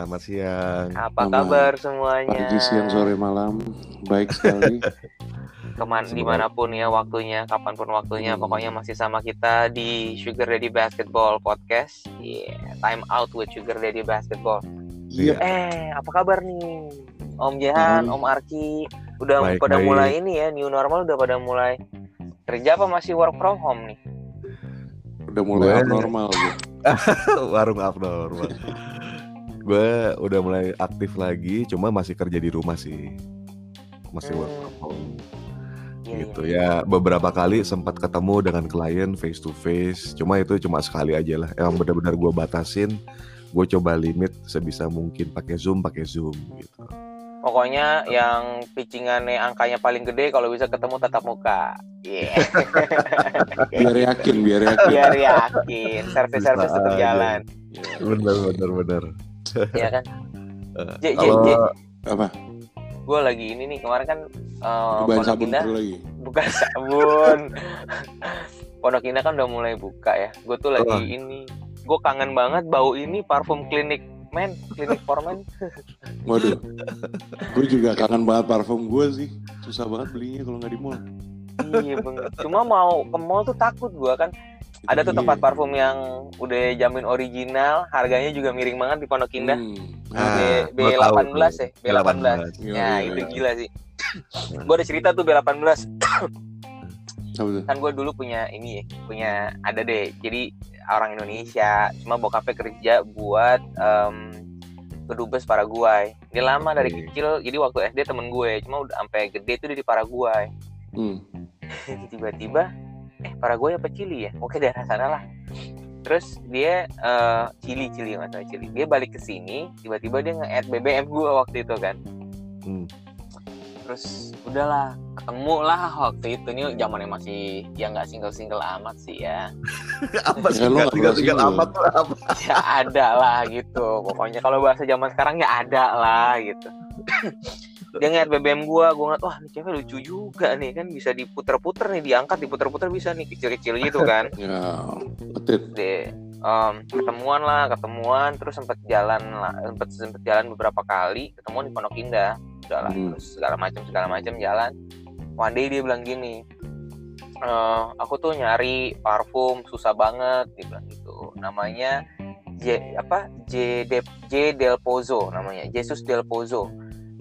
selamat siang. Apa Selamat kabar semuanya? Pagi, siang, sore, malam. Baik sekali. Keman di mana pun ya waktunya, kapan pun waktunya, Hmm. pokoknya masih sama kita di Sugar Daddy Basketball Podcast. Yeah, time out with Sugar Daddy Basketball. Iya. Eh, apa kabar nih? Om Jehan, Hmm. Om Arki, udah Baik, pada baik. mulai ini ya, new normal udah pada mulai kerja apa masih work from home nih? Udah mulai Gue- abnormal gue. Warung abnormal. Gue udah mulai aktif lagi, cuma masih kerja di rumah sih. Masih work from home. Iya, gitu iya. ya. Beberapa kali sempat ketemu dengan klien face to face, cuma itu cuma sekali aja lah. Emang benar-benar gue batasin. Gue coba limit sebisa mungkin pakai zoom, pakai zoom gitu. Pokoknya yang pitchingannya angkanya paling gede kalau bisa ketemu tatap muka. Iya. Biar yakin, biar yakin. Biar yakin, service-service Bisa tetap jalan. Bener, bener, bener. Iya kan? Eh, J, J, Kalau J. Apa? Gue lagi ini nih kemarin kan uh, Bahan Pondok sabun Indah dulu lagi. bukan sabun. Pondok Indah kan udah mulai buka ya. Gue tuh lagi Oh. ini. Gue kangen banget bau ini parfum klinik men, klinik for men. Waduh. gue juga kangen banget parfum gue sih. Susah banget belinya kalau nggak di mall. iya banget. Cuma mau ke mall tuh takut gue kan. Ada tuh Iya. tempat parfum yang udah jamin original, harganya juga miring banget di Pondok Indah. Hmm. Ah, B, gua tahu B18 tuh. ya, B18. Iya, Ya, iya, itu iya. gila sih. gue ada cerita tuh B18. Apa tuh? Kan gue dulu punya ini ya, punya ada deh. Jadi orang Indonesia, cuma bokapnya kerja buat em kedubes Paraguay. Dia lama dari Oke. kecil, jadi waktu SD temen gue, cuma udah sampai gede tuh dia di Paraguay. Hmm. Tiba-tiba, eh Paraguay apa Chili ya? Oke daerah sana lah. Terus dia eh, Chili, Chili nggak salah Chili. Dia balik ke sini, tiba-tiba dia nge-add BBM gue waktu itu kan. Hmm. terus udahlah ketemu lah waktu itu nih zamannya masih ya nggak single single amat sih ya apa sih? Ya, pernah tinggal single. amat tuh apa? ya ada lah gitu pokoknya kalau bahasa zaman sekarang ya ada lah gitu dia ngeliat BBM gua gua ngeliat wah ini cewek lucu juga nih kan bisa diputer-puter nih diangkat diputer-puter bisa nih kecil-kecil gitu kan. Ya, betul. de em, ketemuan lah ketemuan terus sempat jalan lah sempat sempat jalan beberapa kali ketemuan di Pondok Indah udah lah Hmm. terus segala macam segala macam jalan. One day dia bilang gini "Eh, aku tuh nyari parfum susah banget dia bilang gitu. Namanya J apa? J de, J Del Pozo namanya Jesus Del Pozo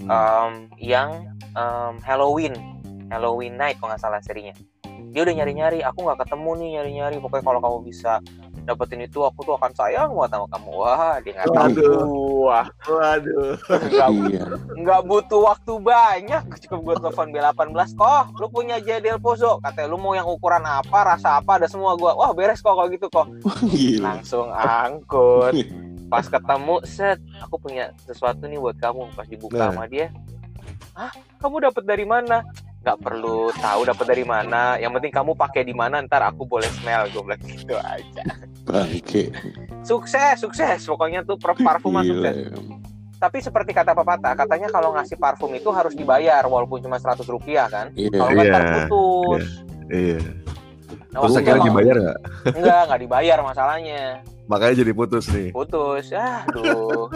Hmm. Em, yang em, Halloween. Halloween Night kalau nggak salah serinya. Dia udah nyari-nyari aku nggak ketemu nih nyari-nyari. Pokoknya kalau kamu bisa dapetin itu aku tuh akan sayang banget sama kamu. Wah dia nggak tahu. Waduh. wah Waduh. nggak Iya. nggak butuh waktu banyak. Cukup gue telepon B18 kok lu punya Jedel Pozo katanya lu mau yang ukuran apa rasa apa ada semua gua. Wah beres kok kalau gitu kok langsung angkut pas ketemu set aku punya sesuatu nih buat kamu. Pas dibuka Nah. sama dia ah kamu dapat dari mana? Nggak perlu tahu dapat dari mana. Yang penting kamu pakai di mana ntar aku boleh smell. Gue bilang gitu aja. Bangke. sukses sukses. Pokoknya tuh per- parfum sukses tapi seperti kata pepatah katanya kalau ngasih parfum itu harus dibayar walaupun cuma 100 rupiah kan? Iya. kalau nggak Iya, ntar putus. Iya. nah, Terus akhirnya dibayar nggak? enggak nggak dibayar masalahnya Makanya jadi putus nih. putus ya aduh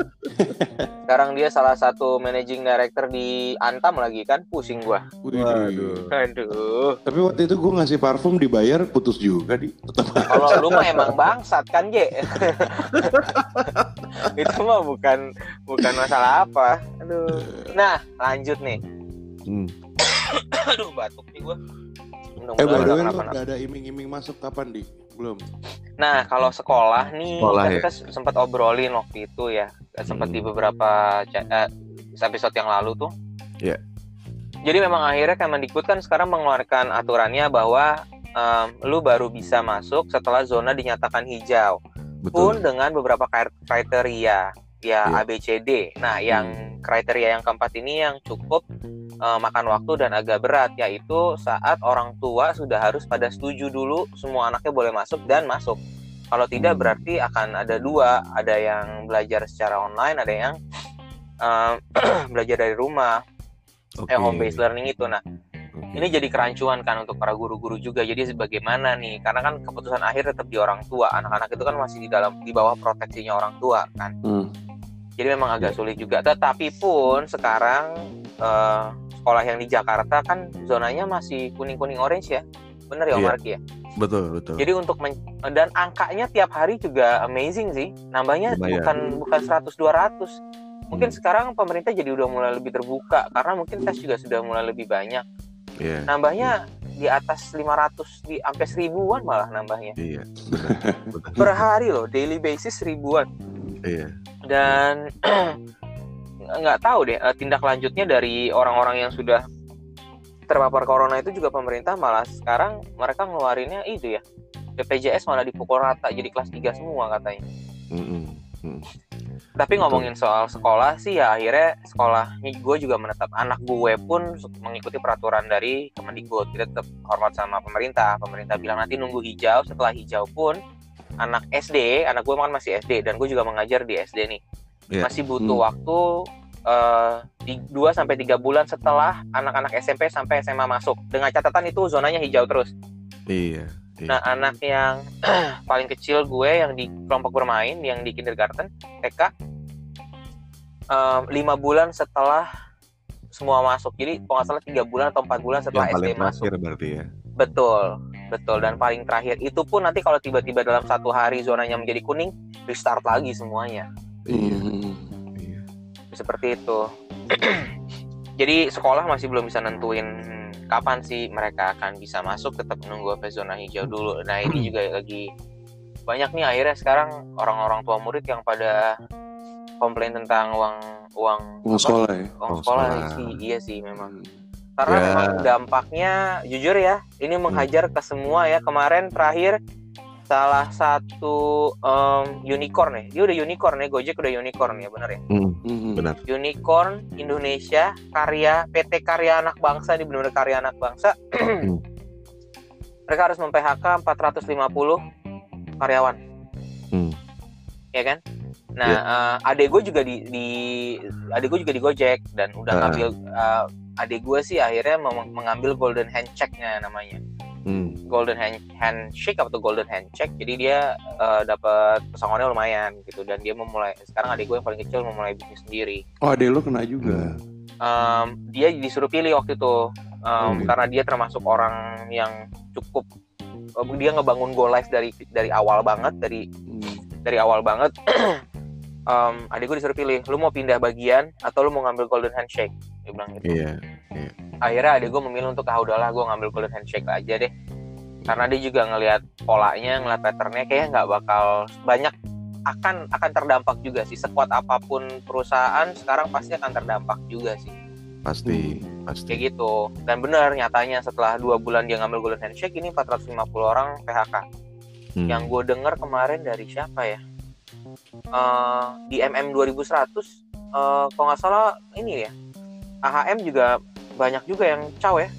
sekarang dia salah satu managing director di Antam lagi kan pusing gua. Waduh. aduh Tapi waktu itu gue ngasih parfum dibayar putus juga di. Tetap kalau lu mah emang bangsat kan Ge itu mah bukan bukan masalah apa aduh nah lanjut nih Hmm. aduh batuk nih gua Eh, by Mudah-mudahan the nggak way, lu kenapa-napa. udah ada iming-iming masuk kapan, di? Belum. Nah, kalau sekolah nih, Sekolah, kan ya? kita sempat obrolin waktu itu ya, sempat Hmm. di beberapa ca- eh, episode yang lalu tuh. Iya. Jadi memang akhirnya Kemendikbud kan sekarang mengeluarkan aturannya bahwa em, lu baru bisa masuk setelah zona dinyatakan hijau, pun Betul. dengan beberapa kri- kriteria, ya Iya. ABCD. Nah, yang kriteria yang keempat ini yang cukup eh, makan waktu dan agak berat, yaitu saat orang tua sudah harus pada setuju dulu semua anaknya boleh masuk dan masuk. Kalau tidak Hmm. berarti akan ada dua, ada yang belajar secara online, ada yang eh, belajar dari rumah, Oke. eh home based learning itu. Nah, Oke. ini jadi kerancuan kan untuk para guru-guru juga. Jadi bagaimana nih? Karena kan keputusan akhir tetap di orang tua. Anak-anak itu kan masih di dalam di bawah proteksinya orang tua kan. Hmm. Jadi memang agak Iya. sulit juga tetapi pun sekarang eh, sekolah yang di Jakarta kan zonanya masih kuning kuning orange ya bener ya Iya. Omar Ki ya Betul, betul. jadi untuk men- dan angkanya tiap hari juga amazing sih nambahnya Lumayan. bukan bukan 100 200 mungkin Hmm. sekarang pemerintah jadi udah mulai lebih terbuka karena mungkin tes juga sudah mulai lebih banyak Iya, nambahnya di atas 500 di sampai seribuan malah nambahnya iya. Benar, benar. per hari loh daily basis ribuan Iya. dan nggak tahu deh eh, tindak lanjutnya dari orang-orang yang sudah terpapar corona itu juga pemerintah malah sekarang mereka ngeluarinnya itu ya BPJS malah dipukul rata jadi kelas 3 semua katanya Mm-mm. Mm. tapi ngomongin soal sekolah sih ya akhirnya sekolahnya gue juga menetap anak gue pun mengikuti peraturan dari Kemendikbud kita tetap hormat sama pemerintah pemerintah bilang nanti nunggu hijau setelah hijau pun anak SD anak gue kan masih SD dan gue juga mengajar di SD nih Iya. masih butuh Hmm. waktu 2 sampai tiga bulan setelah anak-anak SMP sampai SMA masuk dengan catatan itu zonanya hijau terus Iya. iya. Nah, anak yang paling kecil gue yang di kelompok bermain, yang di kindergarten, TK, em, lima bulan setelah semua masuk. Jadi, kalau nggak salah tiga bulan atau empat bulan setelah yang SD paling masuk. berarti ya. Betul, betul. Dan paling terakhir itu pun nanti kalau tiba-tiba dalam satu hari zonanya menjadi kuning, restart lagi semuanya. Iya. Iya. Seperti itu. Jadi sekolah masih belum bisa nentuin kapan sih mereka akan bisa masuk tetap menunggu sampai zona hijau dulu. Nah ini juga lagi banyak nih akhirnya sekarang orang-orang tua murid yang pada komplain tentang uang uang apa? sekolah ya. uang Uang sekolah sekolah. sih iya sih memang Hmm. Karena Ya. memang dampaknya jujur ya ini menghajar ke semua ya kemarin terakhir salah satu em, unicorn ya dia udah unicorn ya Gojek udah unicorn ya bener ya Mm, Hmm. Benar. Unicorn Indonesia karya PT Karya Anak Bangsa di benar karya anak bangsa Hmm. mereka harus mem-PHK 450 karyawan Hmm. ya kan nah Iya. eh, adek gue juga di, di adek gue juga di Gojek dan udah Ah. ngambil eh, adek gue sih akhirnya mengambil golden handshake-nya namanya Hmm. golden hand handshake atau golden handshake jadi dia eh, dapat pesangonnya lumayan gitu dan dia memulai sekarang adik gue yang paling kecil memulai bisnis sendiri Oh, adek lo kena juga. Em, dia disuruh pilih waktu itu Em, Oke. karena dia termasuk orang yang cukup dia ngebangun Go Live dari dari awal banget dari Hmm. dari awal banget Em, adik gue disuruh pilih lu mau pindah bagian atau lu mau ngambil golden handshake dia bilang gitu. Iya. akhirnya adik gue memilih untuk ah udahlah gue ngambil golden handshake aja deh. Karena dia juga ngelihat polanya ngeliat patternnya kayak nggak bakal banyak akan akan terdampak juga sih. Sekuat apa pun perusahaan sekarang pasti akan terdampak juga sih. Pasti, kayak pasti. gitu. Dan benar nyatanya setelah dua bulan dia ngambil golden handshake ini 450 orang PHK Hmm. yang gue dengar kemarin dari siapa ya? Eh, di MM 2100 eh, kalau nggak salah ini ya AHM juga banyak juga yang caw ya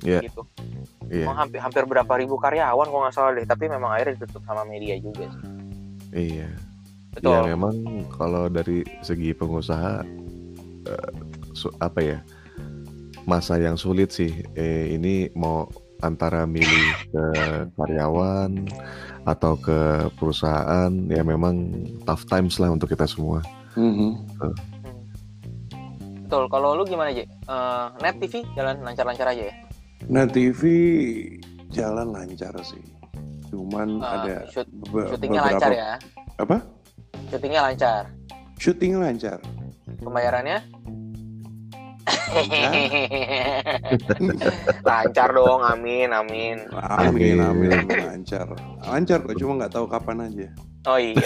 Iya. gitu Iya. Emang hampir hampir berapa ribu karyawan kalau nggak salah deh tapi memang akhirnya ditutup sama media juga sih Iya. betul Ya memang kalau dari segi pengusaha eh, su- apa ya masa yang sulit sih. Eh, ini mau antara milih ke karyawan atau ke perusahaan ya memang tough times lah untuk kita semua. Hmm. Hmm. Betul kalau lu gimana aja net TV jalan lancar-lancar aja ya Nah, TV jalan lancar sih. Cuman Eh, ada shoot- be- syutingnya beberapa lancar ya apa? syutingnya lancar Syuting lancar. pembayarannya lancar dong amin amin Amin, Amin. amin, lancar. Lancar kok, cuma nggak tahu kapan aja. oh iya.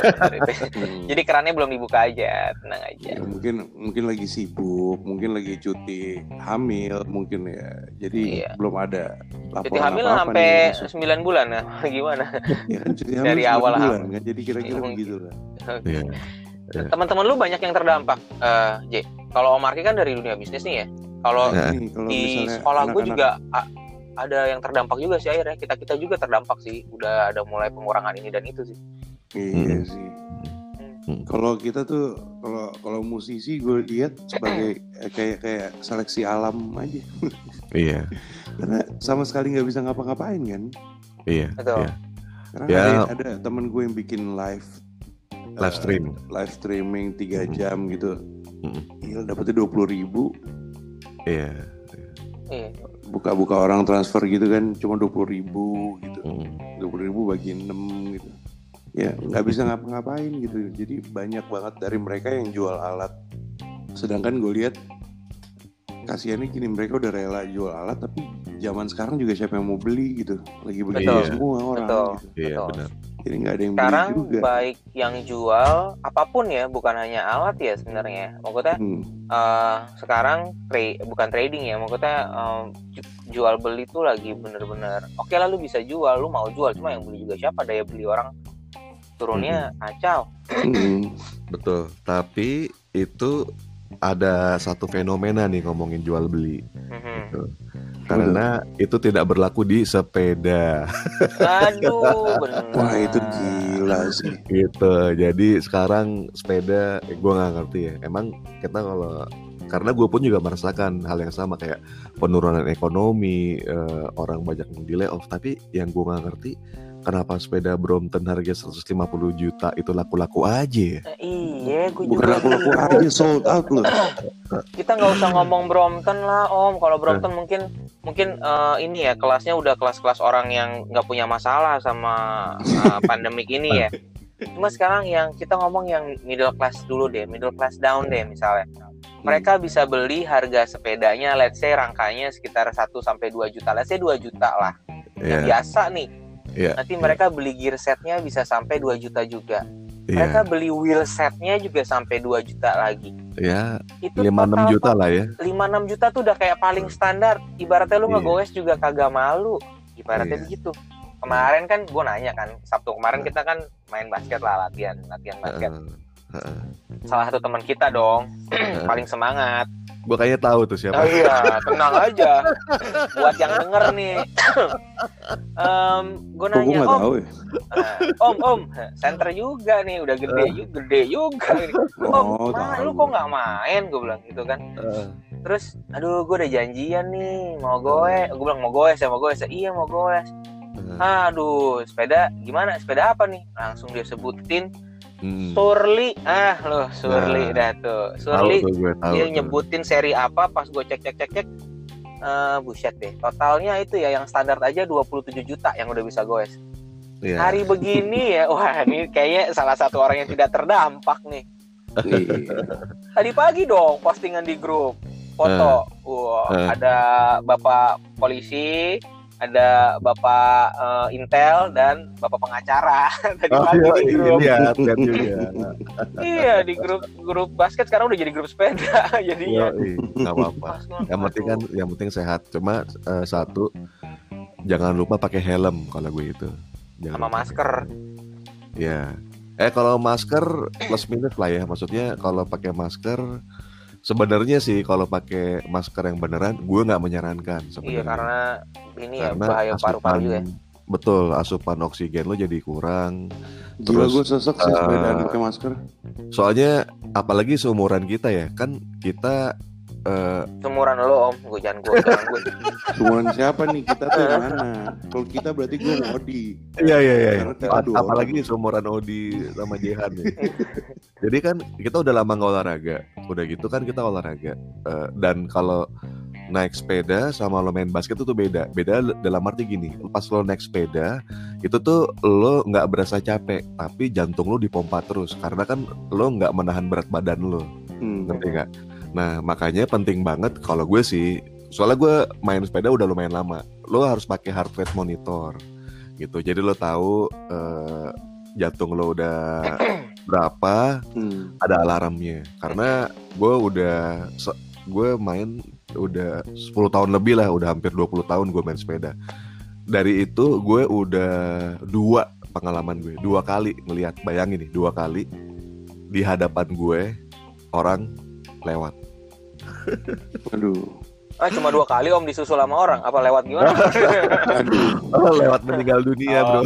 Hmm. jadi kerannya belum dibuka aja tenang aja Ya, mungkin mungkin lagi sibuk, mungkin lagi cuti hamil, mungkin ya. Jadi Iya. belum ada laporan cuti hamil apa-apa sampai nih yang masuk. 9 bulan ya gimana Ya kan cuti hamil dari awal bulan hamil. kan. Jadi kira-kira Iya, begitu lah. Iya. teman-teman lu banyak yang terdampak eh J kalau Om Arki kan dari dunia bisnis nih ya kalau Nih, kalau di misalnya sekolah gue juga a- ada yang terdampak juga sih akhirnya kita kita juga terdampak sih udah ada mulai pengurangan ini dan itu sih Iya Hmm. sih. Hmm. Kalau kita tuh kalau kalau musisi gue lihat sebagai eh, kayak kayak seleksi alam aja. Iya. Karena sama sekali nggak bisa ngapa-ngapain kan. Iya. Betul. iya. Karena Ya. ada, ada temen gue yang bikin live live stream live streaming 3 Mm-mm. jam gitu. Mm-mm. Gila dapetnya 20 ribu. iya Iya. Buka-buka orang transfer gitu kan cuma 20 ribu gitu. Mm. 20 ribu bagi 6 gitu. Ya nggak bisa ngapa-ngapain gitu. Jadi banyak banget dari mereka yang jual alat. Sedangkan gue lihat kasihannya gini mereka udah rela jual alat tapi zaman sekarang juga siapa yang mau beli gitu. Lagi beli Betul. semua orang Betul. gitu. iya Betul. benar Jadi nggak ada yang Sekarang beli juga. baik yang jual apa pun ya, bukan hanya alat ya sebenarnya. Maksudnya Hmm. eh, sekarang tra- bukan trading ya, maksudnya ju- jual beli tuh lagi bener-bener. Oke lah lu bisa jual, lu mau jual, cuma yang beli juga siapa daya beli orang turunnya kacau. Hmm. betul tapi itu ada satu fenomena nih ngomongin jual beli Mhm. gitu. Karena itu tidak berlaku di sepeda. Aduh, bener. Wah itu gila sih. gitu. Jadi sekarang sepeda eh, gue nggak ngerti ya. Emang kita kalau karena gue pun juga merasakan hal yang sama kayak penurunan ekonomi eh, orang banyak yang di layoff. Tapi yang gue nggak ngerti kenapa sepeda Brompton harga 150 juta itu laku-laku aja ya? Iya, gue Bukan juga. aku-aku aja sold out loh. Kita nggak usah ngomong Brompton lah, Om. Kalau Brompton mungkin mungkin eh, ini ya kelasnya udah kelas-kelas orang yang nggak punya masalah sama eh, pandemik ini ya. Cuma sekarang yang kita ngomong yang middle class dulu deh, middle class down deh misalnya. Mereka bisa beli harga sepedanya, let's say rangkanya sekitar 1 sampai 2 juta. Let's say 2 juta lah. Yang Iya, biasa nih. Iya, Nanti mereka beli gear setnya bisa sampai 2 juta juga. iya, Mereka beli wheel setnya juga sampai 2 juta lagi. ya, Itu 5-6 total juta lah ya. 5-6 juta tuh udah kayak paling standar. Ibaratnya lu Iya. ngegoes juga kagak malu. Ibaratnya Iya. begitu. Kemarin kan gue nanya kan, Sabtu kemarin Iya. kita kan main basket lah latihan, latihan basket. Heeh, heeh. Salah satu teman kita dong, paling semangat. Gua kayaknya tahu tuh Oh siapa. iya, tenang aja. Buat yang denger nih. Em, gue gue nanya, nggak om, tahu ya? eh, om, om, center juga nih, udah gede, juga, gede juga. Ini. Om, Oh, ma, lu kok nggak main? Gue bilang gitu kan. Heeh. Terus, aduh, gue udah janjian nih, mau goes. Gue bilang mau goes ya, mau goes ya. Iya mau goes. Aduh, sepeda gimana? Sepeda apa nih? Langsung dia sebutin Hmm. Surly. Ah, loh, Surly Nah. dah tuh. Tahu Surly tuh gue tahu. dia tuh. nyebutin seri apa pas gue cek cek cek cek. Eh, buset deh. Totalnya itu ya yang standar aja 27 juta yang udah bisa goes. Iya. Hari begini ya, wah ini kayaknya salah satu orang yang tidak terdampak nih. Tadi pagi dong postingan di grup foto. Wah, Eh. ada bapak polisi, ada bapak eh, intel dan bapak pengacara. Tadi Oh, pagi iya, di iya, grup. lihat juga. iya, di grup grup basket sekarang udah jadi grup sepeda. Jadinya Iya, nggak apa-apa. Yang penting kan, yang penting sehat. Cuma eh, satu, jangan lupa pakai helm kalau gue itu. Jangan sama lupa. masker. Ya. Eh kalau masker plus minus lah ya. Maksudnya kalau pakai masker sebenarnya sih kalau pakai masker yang beneran gue nggak menyarankan Iya, sebenarnya. karena ini ya Karena bahaya paru-paru juga. ya. betul asupan oksigen lo jadi kurang. Gila Terus, gue sesek sih sepedaan eh, pakai masker. Soalnya apalagi seumuran kita ya kan kita eh, Seumuran lo om, gue jangan gue jangan gue. Semuanya siapa nih? Kita tuh mana? Kalau kita berarti gue Modi. Iya iya iya. Apalagi seumuran Odi sama Jehan ya. Jadi kan kita udah lama nggak olahraga. Udah gitu kan kita olahraga. Eh, dan kalau naik sepeda sama lo main basket itu tuh beda. Beda dalam arti gini. Pas lo naik sepeda itu tuh lo nggak berasa capek, tapi jantung lo dipompa terus karena kan lo nggak menahan berat badan lo. Hmm. Ngerti nggak? Nah makanya penting banget kalau gue sih. Soalnya gue main sepeda udah lumayan lama. Lo harus pakai heart rate monitor gitu. Jadi lo tahu eh, jantung lo udah berapa, Hmm. ada alarmnya. Karena gue udah gue main udah 10 tahun lebih lah, udah hampir 20 tahun gue main sepeda. Dari itu gue udah dua pengalaman gue, dua kali ngelihat, bayangin nih, dua kali di hadapan gue orang lewat. Aduh. Ah cuma dua kali om disusul sama orang, apa lewat gimana? Aduh. Oh, lewat meninggal dunia, Oh. bro.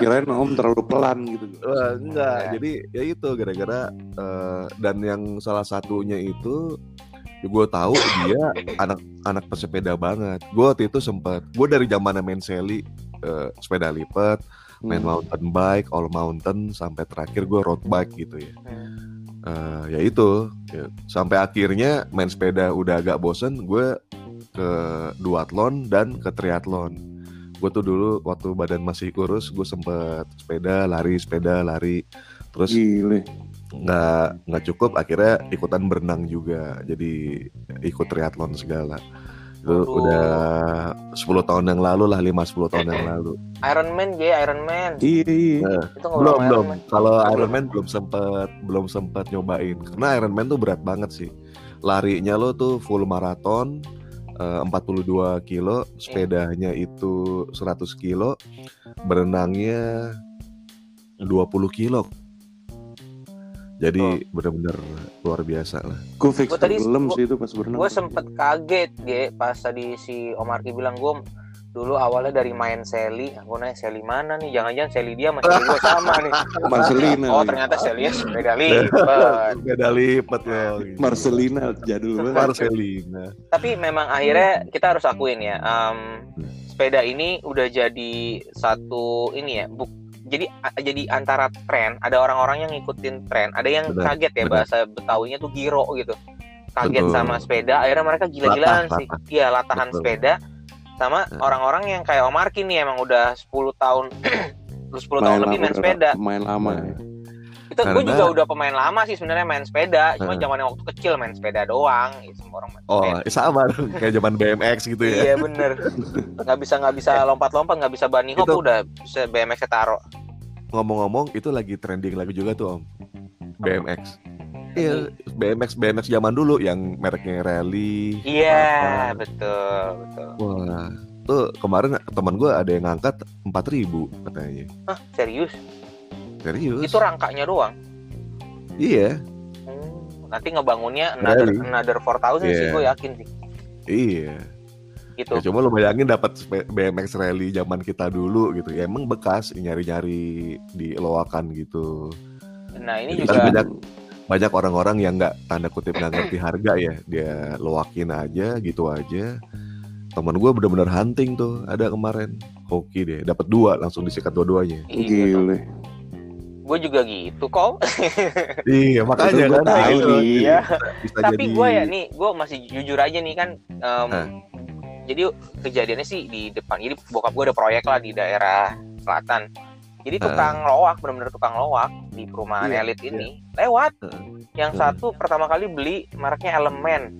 Kirain om terlalu pelan gitu. Wah, enggak. Ya. Jadi ya itu gara-gara eh, dan yang salah satunya itu gue tahu dia anak anak pesepeda banget. Gue waktu itu sempat gue dari zaman main seli eh, sepeda lipat main Hmm. mountain bike, all mountain sampai terakhir gue road bike gitu ya. Hmm. Eh, ya itu. Ya, sampai akhirnya main sepeda udah agak bosen gue ke duathlon dan ke triathlon. Gue tuh dulu waktu badan masih kurus gue sempet sepeda lari sepeda lari. Terus Gile. nggak nggak cukup akhirnya ikutan berenang juga. Jadi ikut triathlon segala itu Waduh. udah 10 tahun yang lalu lah 5-10 tahun yang lalu. Iron Man J Iron Man. Iya. Iya. itu belum belum. Kalau Iron Man belum sempet belum sempet nyobain. Karena Iron Man tuh berat banget sih. Larinya lo tuh full maraton eh, 42 kilo sepedanya itu 100 kilo berenangnya 20 kilo jadi bener-bener luar biasa lah Gue fix Gua tadi- gua- sih itu pas berenang. gue sempet kaget G pas tadi si Om Arki bilang gue dulu awalnya dari main Sally gue nanya Sally mana nih jangan-jangan Sally dia sama Sally gue sama nih Marcelina. oh ternyata Sally sepeda lipat beda lipat loh gitu. Marcelina jadul banget. Marcelina tapi memang akhirnya kita harus akuin ya em, sepeda ini udah jadi satu ini ya buk jadi jadi antara tren ada orang-orang yang ngikutin tren ada yang Benar, kaget ya benar. bahasa betawinya tuh giro gitu kaget Betul. sama sepeda akhirnya mereka gila-gilaan sih iya latahan Betul. sepeda sama Nah. orang-orang yang kayak Om Arki nih emang udah 10 tahun 10 tahun lebih main sepeda Main lama ya. itu gue Karena- juga udah pemain lama sih sebenarnya main sepeda cuma zaman yang waktu kecil main sepeda doang ya, semua orang main oh sepeda. sama kayak zaman BMX gitu ya Iya bener nggak bisa nggak bisa lompat-lompat nggak bisa bunny hop Itu- udah bisa BMX taruh ngomong-ngomong itu lagi trending lagi juga tuh om. BMX iya BMX BMX zaman dulu yang mereknya Rally iya betul betul. Wah tuh kemarin teman gue ada yang ngangkat 4000 katanya. Hah, serius? Serius. Itu rangkanya doang? Iya. Hmm, nanti ngebangunnya another another 4000 sih Iya. gue yakin sih. Iya gitu. Ya, coba lo bayangin dapat BMX Rally zaman kita dulu gitu ya. Emang bekas nyari-nyari di loakan gitu. Nah ini Jadi juga kan banyak banyak orang-orang yang nggak tanda kutip nggak ngerti harga ya. Dia loakin aja gitu aja. Teman gue bener-bener hunting tuh. Ada kemarin. Hoki deh. Dapat dua langsung disikat dua-duanya. Iya, Gile. gue juga gitu kok. Iya makanya kan. tahu nih. iya. bisa tapi jadi gue ya nih gue masih jujur aja nih kan em, Hah. Jadi kejadiannya sih di depan. Jadi bokap gue ada proyek lah di daerah selatan. Jadi tukang loak bener-bener tukang loak di perumahan Iya, elit ini lewat. Heeh. yang Heeh. satu pertama kali beli mereknya elemen.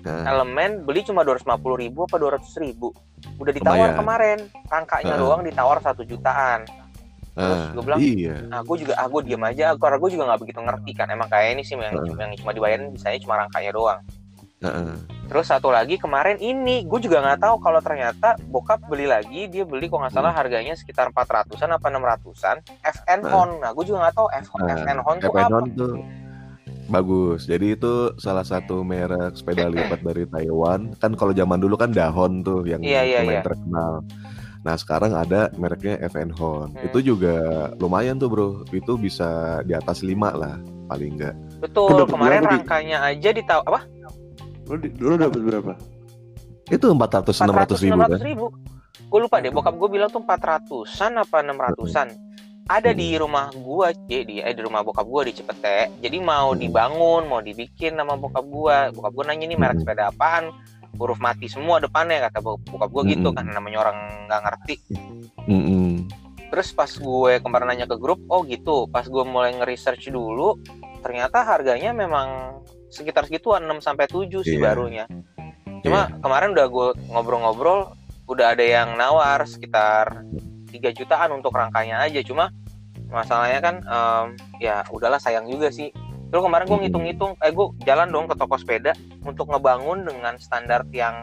Nah, elemen beli cuma 250 ribu apa 200 ribu. Udah ditawar Lumayan. kemarin. Rangkanya Heeh. doang ditawar satu jutaan. Terus ah, gua bilang, iya. Nah gue juga ah gue diam aja. Karena gue juga nggak begitu ngerti kan. Emang kayak ini sih yang, Heeh. yang cuma dibayarin bisanya cuma rangkanya doang Heeh. Terus satu lagi kemarin ini, gue juga nggak tahu kalau ternyata bokap beli lagi, dia beli kok nggak salah harganya sekitar 400-an apa 600-an. FN Hmm. Hon, nah gue juga nggak tahu F Nah, FN Hon tuh Epenon apa. tuh bagus. Jadi itu salah satu merek sepeda lipat dari Taiwan. Kan kalau zaman dulu kan Dahon tuh yang iya, lumayan iya. terkenal. Nah sekarang ada mereknya FN Hon. Hmm. Itu juga lumayan tuh bro. Itu bisa di atas 5 lah paling enggak. Betul, kemarin Di? rangkanya aja di apa? Lu, lu dapet berapa? Itu 400 600 ribu 400 kan. ribu. Gue lupa deh, bokap gue bilang tuh 400-an apa 600-an. Ada di rumah gua, Ci, di eh, di rumah bokap gua di Cipete. Jadi mau Hmm. dibangun, mau dibikin nama bokap gua. Bokap gua nanya nih merek Hmm. sepeda apaan? Huruf mati semua depannya kata bo- bokap gua gitu Hmm. kan namanya orang nggak ngerti. Mm-mm. Terus pas gue kemarin nanya ke grup, oh gitu. Pas gue mulai nge-research dulu, ternyata harganya memang sekitar segituan 6 sampai 7 sih Iya. barunya. Cuma kemarin udah gue ngobrol-ngobrol, udah ada yang nawar sekitar 3 jutaan untuk rangkanya aja. Cuma masalahnya kan em, ya udahlah sayang juga sih. Terus kemarin gue ngitung-ngitung, eh gue jalan dong ke toko sepeda untuk ngebangun dengan standar yang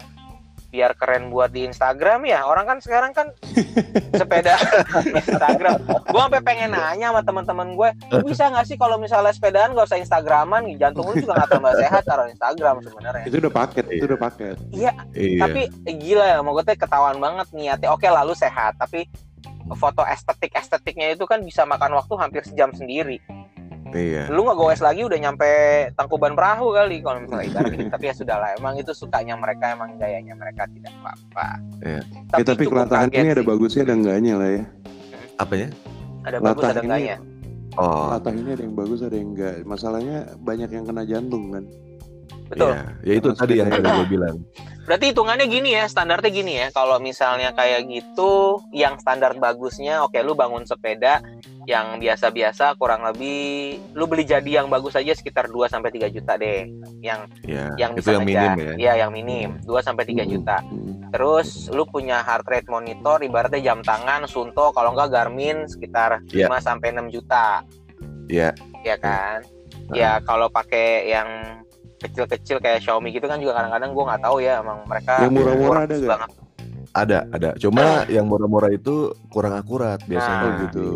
biar keren buat di Instagram ya. Orang kan sekarang kan sepeda Instagram. Gue sampai pengen nanya sama teman-teman gue, "Lu bisa nggak sih kalau misalnya sepedaan gak usah Instagraman, jantung lu juga nggak tambah sehat taruh Instagram sebenarnya. Itu udah paket, itu udah paket. Iya. Tapi eh, gila ya, mau gue ketahuan banget niatnya. Oke lalu sehat, tapi foto estetik estetiknya itu kan bisa makan waktu hampir sejam sendiri. Iya. Lu nggak goes lagi udah nyampe Tangkuban Perahu kali kalau misalnya ibarat. Tapi ya sudahlah, emang itu sukanya mereka, emang gayanya mereka tidak apa-apa. Iya. Ya, tapi kelatahan ini ada sih. bagusnya ada enggaknya lah ya. Apanya? Ada bagus Latah ada ini- enggaknya. Oh, Latah ini ada yang bagus ada yang enggak. Masalahnya banyak yang kena jantung kan. Betul. iya. Ya itu tadi yang gue bilang. Berarti hitungannya gini ya, standarnya gini ya. Kalau misalnya kayak gitu, yang standar bagusnya, oke lu bangun sepeda yang biasa-biasa kurang lebih lu beli jadi yang bagus aja sekitar 2 sampai 3 juta deh. Yang Ya, yang itu yang minim ngejar. ya. Iya, yang minim. 2 sampai 3 Hmm. juta. Hmm. Terus lu punya heart rate monitor ibaratnya jam tangan Sunto kalau enggak Garmin sekitar Iya. 5 sampai 6 juta, Iya, ya kan? Nah. Ya kalau pakai yang kecil-kecil kayak Xiaomi gitu kan juga kadang-kadang gua nggak tahu ya emang mereka Yang murah-murah ada banget. Ada, ada. Cuma yang murah-murah itu kurang akurat biasanya. Oh gitu.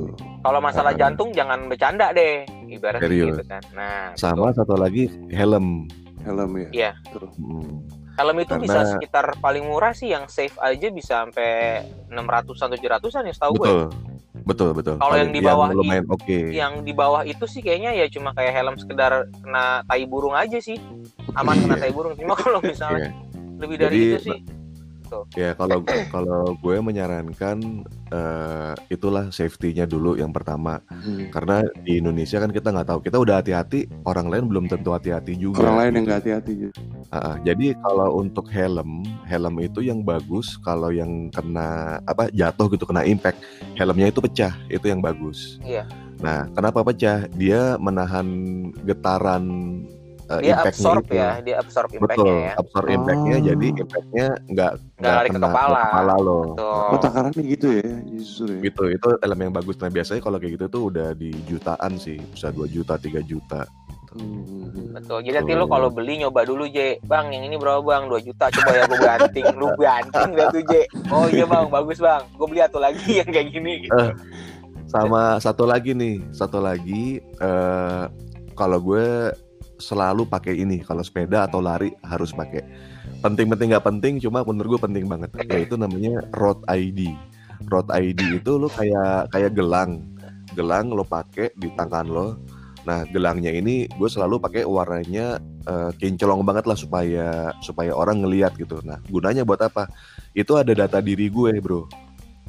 Kalau masalah Ah. jantung jangan bercanda deh, ibaratnya Serius. gitu kan. Nah, Sama satu lagi helm. Helm ya. Iya. Hmm. helm itu Karena- bisa sekitar paling murah sih yang safe aja bisa sampai 600-an 700-an ya setahu gue. Betul. Betul, betul. Kalau yang di bawah lumayan oke. Yang di bawah itu sih kayaknya ya cuma kayak helm sekedar kena tai burung aja sih. Aman kena Iya. tai burung. Cuma kalau misalnya Iya. lebih dari Jadi, itu sih Ya kalau kalau gue menyarankan eh, itulah safety-nya dulu yang pertama Hmm. karena di Indonesia kan kita nggak tahu kita udah hati-hati orang lain belum tentu hati-hati juga. Orang lain yang gitu. nggak hati-hati. gitu. Ah, ah. jadi kalau untuk helm, helm itu yang bagus kalau yang kena apa jatuh gitu kena impact, helmnya itu pecah, itu yang bagus. Iya. Nah, kenapa pecah? Dia menahan getaran eh, dia impact-nya absorb itu. ya, dia absorb Betul, impact-nya ya. absorb impact-nya Oh. jadi impact-nya nggak Nggak lari ke kena kepala. lo. Betul. Oh takarannya gitu ya justru ya. Gitu, itu helm yang bagus. Nah, biasanya kalau kayak gitu tuh udah di jutaan sih, bisa 2 juta, 3 juta. gitu. Hmm. Betul. Jadi nanti lu kalau beli nyoba dulu J. Bang, yang ini berapa Bang? 2 juta. Coba ya gue banting. Lu banting dah tuh J. Oh iya Bang, bagus Bang. Gue beli satu lagi yang kayak gini gitu. Eh. Sama satu lagi nih, satu lagi eh kalau gue selalu pakai ini kalau sepeda atau lari harus pakai. Penting-penting nggak penting, cuma menurut gue penting banget. Yaitu namanya Road ID. Road ID itu lo kayak kayak gelang, gelang lo pakai di tangan lo. Nah gelangnya ini gue selalu pakai warnanya eh, kinclong banget lah supaya supaya orang ngeliat gitu. Nah gunanya buat apa? Itu ada data diri gue bro.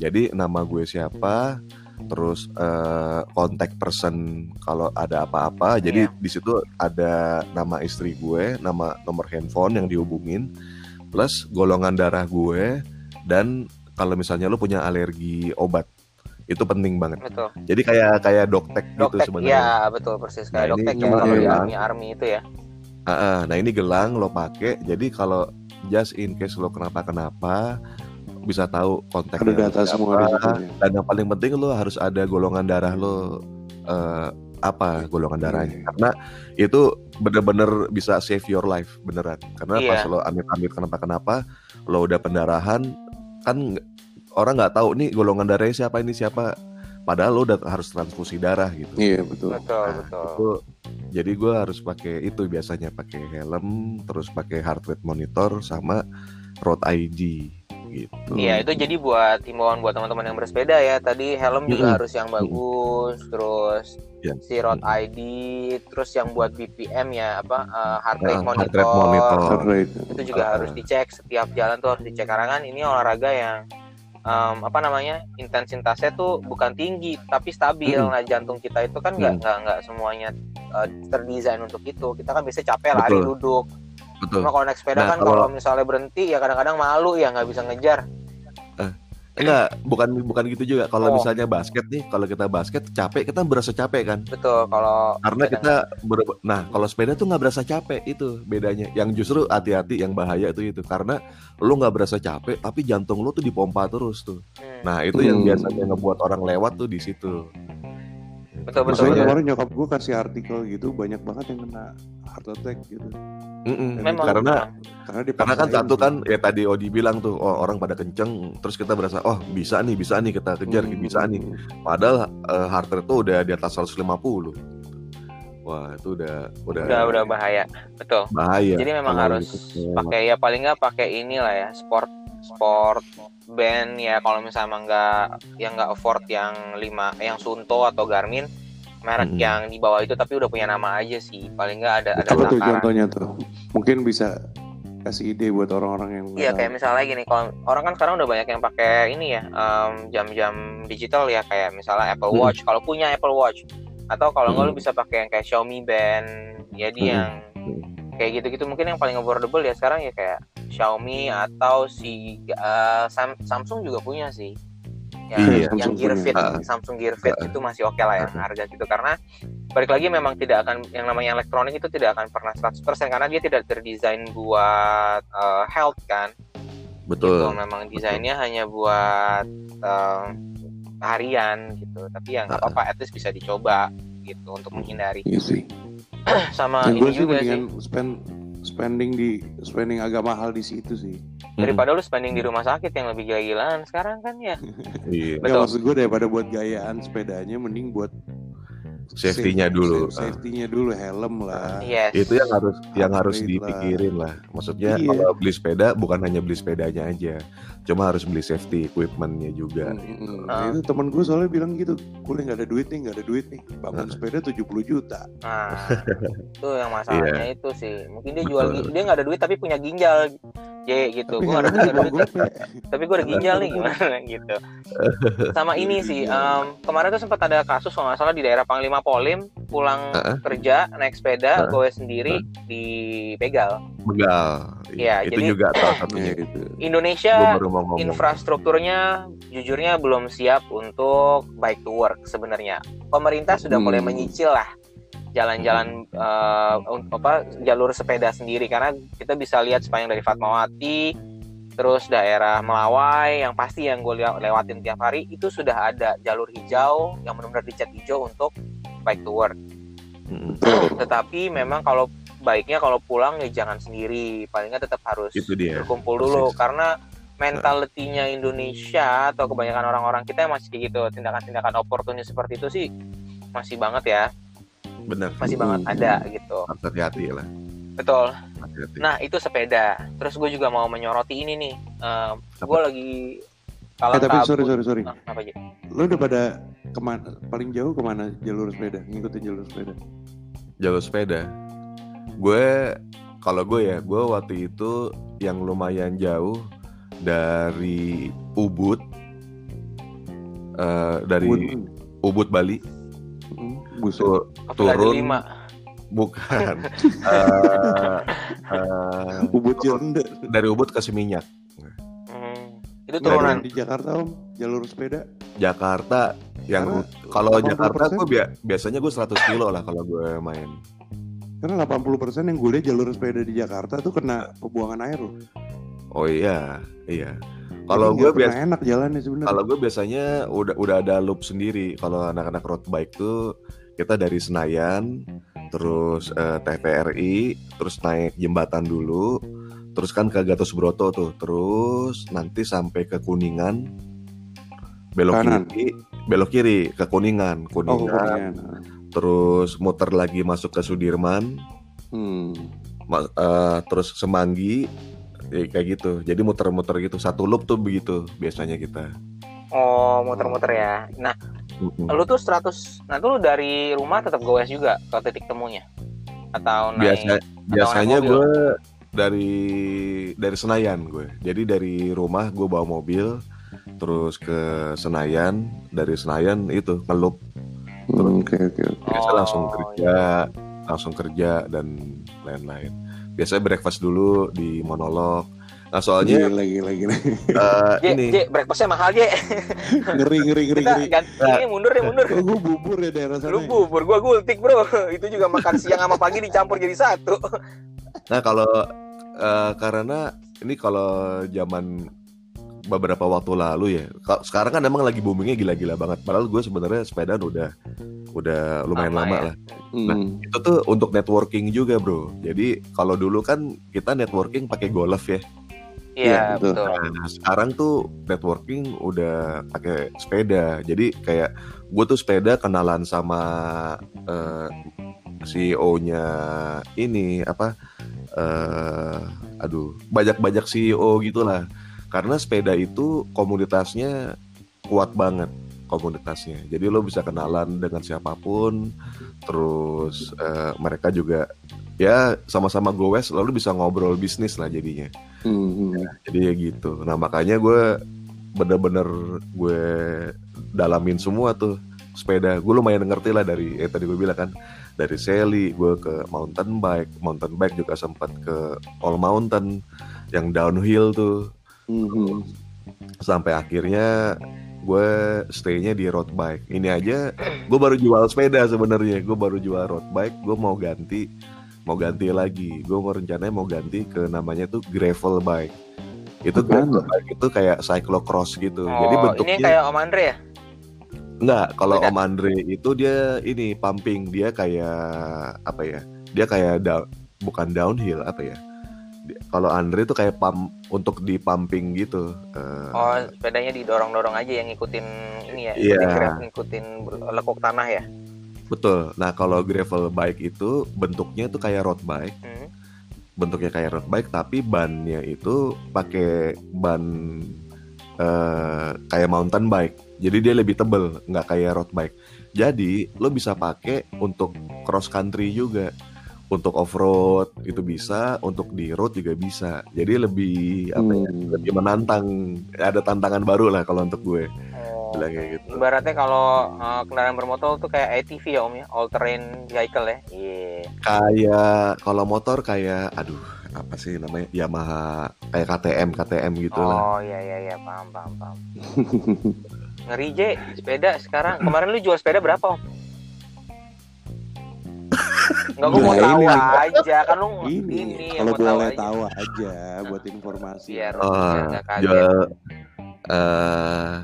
Jadi nama gue siapa, terus eh, kontak person kalau ada apa-apa. Jadi Iya. di situ ada nama istri gue, nama nomor handphone yang dihubungin, plus golongan darah gue dan kalau misalnya lu punya alergi obat itu penting banget. Betul. Jadi kayak kayak doktek gitu Doktek, sebenarnya. ya betul persis Nah, kayak ini doktek ya cuma kalau di army army itu ya. Ah, ah. nah ini gelang lo pakai. Jadi kalau just in case lo kenapa-kenapa bisa tahu kontaknya Ada data siapa. semua di situ. ya. dan yang paling penting lo harus ada golongan darah lo eh, apa golongan darahnya Iya. karena itu bener-bener bisa save your life beneran karena Iya. pas lo amit-amit kenapa-kenapa lo udah pendarahan kan orang nggak tahu nih golongan darahnya siapa ini siapa padahal lo udah harus transfusi darah gitu Iya betul. Betul, Nah, betul. itu jadi gue harus pakai itu biasanya pakai helm terus pakai heart rate monitor sama road ID gitu Iya itu jadi buat himbauan buat teman-teman yang bersepeda ya. Tadi helm juga Mm-mm. harus yang bagus, terus Ya. si road ID, terus yang buat BPM ya apa eh, heart rate Ah, monitor. heart rate monitor. Heart rate. Itu juga Ah. harus dicek setiap jalan tuh harus dicek karena kan ini olahraga yang em, apa namanya intensitasnya tuh bukan tinggi tapi stabil. Mm-mm. Nah jantung kita itu kan nggak Mm. nggak semuanya eh, terdesain untuk itu. Kita kan biasanya capek lari Betul. duduk. Betul Cuma kalau naik sepeda Nah, kan kalau- misalnya berhenti ya kadang-kadang malu ya nggak bisa ngejar. enggak bukan bukan gitu juga kalau Oh. misalnya basket nih kalau kita basket capek kita berasa capek kan Betul kalau karena kita ber- nah kalau sepeda tuh nggak berasa capek itu bedanya yang justru hati-hati yang bahaya itu itu karena lu nggak berasa capek tapi jantung lu tuh dipompa terus tuh Hmm. nah itu yang Hmm. biasanya ngebuat orang lewat tuh di situ betul betul. Maksudnya Betul. kemarin nyokap gue kasih artikel gitu banyak banget yang kena heart attack gitu. Mm-mm. Memang karena Karena karena kan satu sih. kan ya tadi Odi bilang tuh oh, orang pada kenceng terus kita berasa oh bisa nih bisa nih kita kejar Hmm. bisa nih padahal eh, heart rate tuh udah di atas 150 wah itu udah udah, udah udah bahaya. Betul. Bahaya. Jadi memang Kalau harus gitu, pakai ya paling nggak pakai inilah ya sport sport band ya. Kalau misalnya nggak yang nggak afford yang lima yang Sunto atau Garmin merek Mm-mm. yang di bawah itu tapi udah punya nama aja sih. Paling nggak ada ada Coba tuh takaran. contohnya tuh. Mungkin bisa kasih ide buat orang-orang yang Iya kayak misalnya gini, kalau orang kan sekarang udah banyak yang pakai ini ya jam-jam digital ya. Kayak misalnya Apple Hmm. Watch. Kalau punya Apple Watch atau kalau nggak Hmm. lu bisa pakai yang kayak Xiaomi Band, jadi Hmm. yang kayak gitu-gitu mungkin yang paling affordable ya sekarang ya kayak Xiaomi atau si eh, Sam- Samsung juga punya sih. Yang, Iya, yang Samsung Gear punya. Fit, Ah. Samsung Gear Fit Ah. itu masih oke lah ya Ah. harga gitu karena balik lagi memang tidak akan yang namanya elektronik itu tidak akan pernah 100% karena dia tidak terdesain buat eh, health kan Betul. gitu memang desainnya hanya buat em, harian gitu tapi ya nggak apa-apa at least bisa dicoba gitu untuk menghindari Iya sih. sama Nah, ini gue sih juga sih spend spending di spending agak mahal di situ sih. daripada lu spending di rumah sakit yang lebih gila-gilaan sekarang kan ya Iya. Betul. maksud gue daripada buat gayaan sepedanya mending buat Safety-nya safe- dulu. safe- Safety-nya dulu helm lah. yes itu yang harus yang harus lah. dipikirin lah. Maksudnya Iya. kalau beli sepeda bukan hanya beli sepedanya aja, cuma harus beli safety equipmentnya juga. Mm-mm. Ah. Nah, itu temen gue soalnya bilang gitu, gue nggak ada duit nih, nggak ada duit nih. Bangun Ah. sepeda 70 juta. nah itu yang masalahnya Iya. itu sih mungkin dia jual Betul. dia nggak ada duit tapi punya ginjal J gitu Tapi gue ada duit tapi gue ada ginjal nih gimana gitu sama ini sih em, kemarin tuh sempat ada kasus kalau nggak salah di daerah Panglima Polim pulang Heeh. kerja naik sepeda Heeh. gue sendiri dibegal Begal. Iya, itu jadi- juga salah Ya, satunya. gitu. Indonesia ngomong. infrastrukturnya jujurnya belum siap untuk bike to work sebenarnya pemerintah sudah Hmm. mulai menyicil lah jalan-jalan un- apa jalur sepeda sendiri karena kita bisa lihat sepanjang dari Fatmawati terus daerah Melawai yang pasti yang gue lewatin tiap hari itu sudah ada jalur hijau yang benar-benar dicat hijau untuk bike to work Mm-mm. tetapi memang kalau baiknya kalau pulang ya jangan sendiri palingnya tetap harus Itu dia. berkumpul dulu Persis. karena mentalitinya Indonesia atau kebanyakan orang-orang kita yang masih kayak gitu tindakan-tindakan oportunis seperti itu sih masih banget ya Bener. masih Hmm. banget ada gitu hati-hati lah. betul Hati-hati. nah itu sepeda terus gue juga mau menyoroti ini nih gue lagi kalau Eh, tapi sorry, sorry, sorry. apa aja Lo udah pada ke mana, paling jauh ke mana jalur sepeda? Ngikutin jalur sepeda? jalur sepeda. Gue kalau gue ya, gue waktu itu yang lumayan jauh dari Ubud, eh, dari Bun- Ubud Bali, Mm, tur- Apalagi turun. Lima? Bukan. Eh, eh, Ubud Jonder. dari Ubud ke Seminyak, Hmm, itu turunan? yang di Jakarta om, jalur sepeda. Jakarta. Yang kalau 80% Jakarta gue bia- biasanya gue 100 kilo lah kalau gue main. Karena 80% yang gue lihat jalur sepeda di Jakarta tuh kena pembuangan air loh. Oh iya, iya. Kalau gue biasa enak jalannya sebenarnya. Kalau gue biasanya udah udah ada loop sendiri. Kalau anak-anak road bike tuh kita dari Senayan, terus eh, TVRI, terus naik jembatan dulu, terus kan ke Gatot Subroto tuh, terus nanti sampai ke Kuningan, belok Kanan. kiri, belok kiri ke Kuningan, Oh, Kuningan, Kuningan. Terus muter lagi masuk ke Sudirman, Hmm. ma- eh, terus Semanggi, ya, kayak gitu. Jadi muter-muter gitu, satu loop tuh begitu biasanya kita. oh muter-muter ya nah Mm-mm. lu tuh 100 nah tuh lu dari rumah tetap goes juga ke titik temunya atau naik biasa biasanya mobil? gue dari dari Senayan gue jadi dari rumah gue bawa mobil terus ke Senayan dari Senayan itu ngelup Hmm, Oke oke oke. biasa Oh, langsung kerja langsung kerja dan lain-lain biasanya breakfast dulu di monolog nah soalnya Gila gila gila. eh, J, ini J, breakfastnya mahal J. ngeri ngeri ngeri Kita ngeri. ganti ini mundur ya mundur. Gue bubur ya daerah sana. Lu bubur, gua gultik bro. Itu juga makan siang sama pagi dicampur jadi satu. Nah kalau eh, karena ini kalau zaman beberapa waktu lalu ya, ka- sekarang kan emang lagi boomingnya gila-gila banget. Padahal gue sebenarnya sepeda udah udah lumayan Lama lama, ya. lah. Hmm. Itu tuh untuk networking juga bro. Jadi kalau dulu kan kita networking pakai golf ya. Iya, betul. betul. Nah, sekarang tuh networking udah pakai sepeda. Jadi kayak gue tuh sepeda kenalan sama eh, CEO-nya ini apa? eh aduh, banyak-banyak CEO gitulah. Karena sepeda itu komunitasnya kuat banget komunitasnya. Jadi lo bisa kenalan dengan siapa pun. Terus eh, mereka juga ya sama-sama goes lalu bisa ngobrol bisnis lah jadinya Hmm, hmm. jadi ya gitu nah makanya gue bener-bener gue dalamin semua tuh sepeda gue lumayan ngerti lah dari eh tadi gue bilang kan dari Sally gue ke mountain bike mountain bike juga sempat ke all mountain yang downhill tuh Hmm, hmm. sampai akhirnya gue stay-nya di road bike ini aja gue baru jual sepeda sebenarnya gue baru jual road bike gue mau ganti mau ganti lagi gue mau rencananya mau ganti ke namanya tuh gravel bike itu tuh? bike itu kayak cyclocross gitu jadi Oh, ini bentuknya kayak Om Andre ya? enggak kalau. Om Andre itu dia ini pumping dia kayak apa ya dia kayak down, bukan downhill apa ya kalau Andre itu kayak pump untuk di pumping gitu Eh, Oh, sepedanya didorong-dorong aja yang ngikutin ini ya, Iya. ngikutin ngikutin lekuk tanah ya. Betul. Nah, kalau gravel bike itu bentuknya tuh kayak road bike, Hmm. bentuknya kayak road bike tapi bannya itu pakai ban eh, kayak mountain bike. Jadi dia lebih tebel, nggak kayak road bike. Jadi lo bisa pakai untuk cross country juga. Untuk off road itu bisa, untuk di road juga bisa. Jadi lebih apa ya? Hmm. Lebih menantang. Ada tantangan baru lah kalau untuk gue. Oh. Bilang kayak gitu. Ibaratnya kalau uh, kendaraan bermotor tuh kayak ATV ya Om ya, all terrain vehicle ya. Iya. kayak kalau motor kayak aduh apa sih namanya Yamaha kayak KTM KTM gitu lah Oh iya iya iya paham paham paham. Ngeri J, sepeda sekarang. Kemarin lu jual sepeda berapa Om? Enggak gue mau tahu ini. aja kan lu ini, ini kalau mau tahu boleh aja. tahu aja buat informasi Biar oh jual eh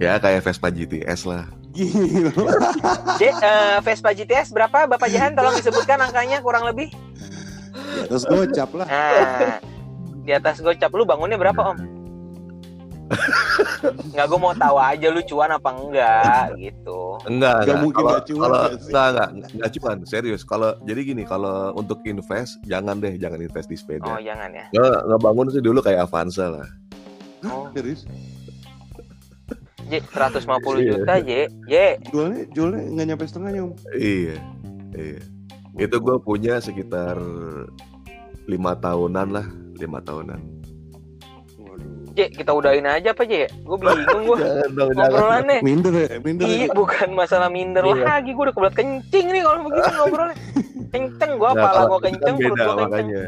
ya kayak Vespa GTS lah Gila. J, eh, Vespa GTS berapa Bapak Jahan tolong disebutkan angkanya kurang lebih. Terus gocap lah. Nah, di atas gocap lu bangunnya berapa om? Nggak gue mau tahu aja lu cuan apa enggak gitu. enggak Nggak enggak mungkin kalau nggak cuan kalau nggak sih? enggak enggak enggak cuman serius kalau jadi gini kalau untuk invest jangan deh jangan invest di Oh sepeda jangan ya. nggak ngebangun sih dulu kayak Avanza lah Oh, Serius? J 150 Iya. juta J, J. Jualnya jualnya nggak nyampe setengahnya om. iya iya itu gue punya sekitar lima tahunan lah lima tahunan Kita udahin aja apa J? Gue bingung gue ngobrolannya. Minder ya, minder. Iya ya. bukan masalah minder Iya. lagi gue udah kebelat kencing nih kalau begini ngobrolnya. Kenceng gue Nah, pala kalau gue kenceng perut gue kenceng. makanya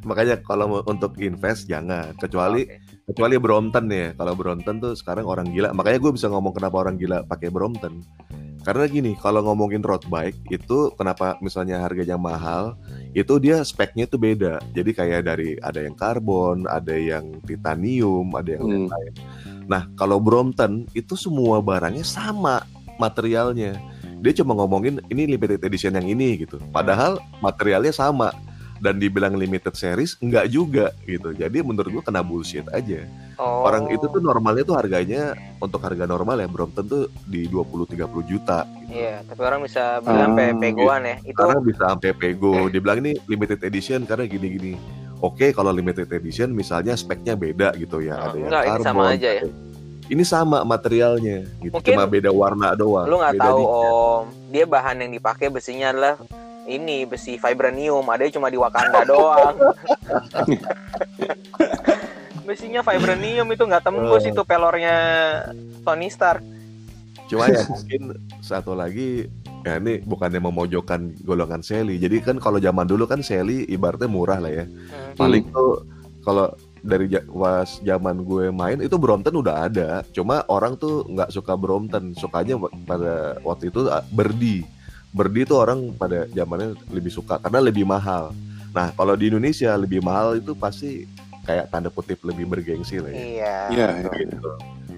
makanya kalau mau untuk invest jangan kecuali Oke. kecuali Brompton ya kalau Brompton tuh sekarang orang gila makanya gue bisa ngomong kenapa orang gila pakai Brompton karena gini kalau ngomongin road bike itu kenapa misalnya harganya mahal itu dia speknya tuh beda. Jadi kayak dari ada yang karbon ada yang titanium ada yang Hmm. lain nah kalau Brompton itu semua barangnya sama materialnya. Dia cuma ngomongin ini limited edition yang ini gitu. Padahal materialnya sama dan dibilang limited series enggak juga gitu jadi menurut gua kena bullshit aja Oh. orang itu tuh normalnya tuh harganya untuk harga normal ya Brompton tuh di 20-30 juta gitu. Iya, tapi orang bisa bilang Ah, sampai pegoan ya. Itu karena bisa sampai pego dibilang ini limited edition karena gini-gini oke kalau limited edition misalnya speknya beda gitu ya Ah, ada yang enggak, ini sama aja ya? ini sama materialnya gitu Mungkin cuma beda warna doang lu nggak tahu dikit. om dia bahan yang dipakai besinya adalah ini besi vibranium ada cuma di Wakanda doang. Besinya vibranium itu nggak tembus Oh. itu pelornya Tony Stark. Cuma ya mungkin satu lagi ya ini bukannya memojokkan golongan Sally. Jadi kan kalau zaman dulu kan Sally ibaratnya murah lah ya. Hmm. paling tuh kalau dari pas zaman gue main itu Brompton udah ada. Cuma orang tuh nggak suka Brompton. Sukanya pada waktu itu ah, Berdi Berdi tuh orang pada zamannya lebih suka karena lebih mahal nah kalau di Indonesia lebih mahal itu pasti kayak tanda kutip lebih bergengsi lah ya iya Iya, betul. gitu.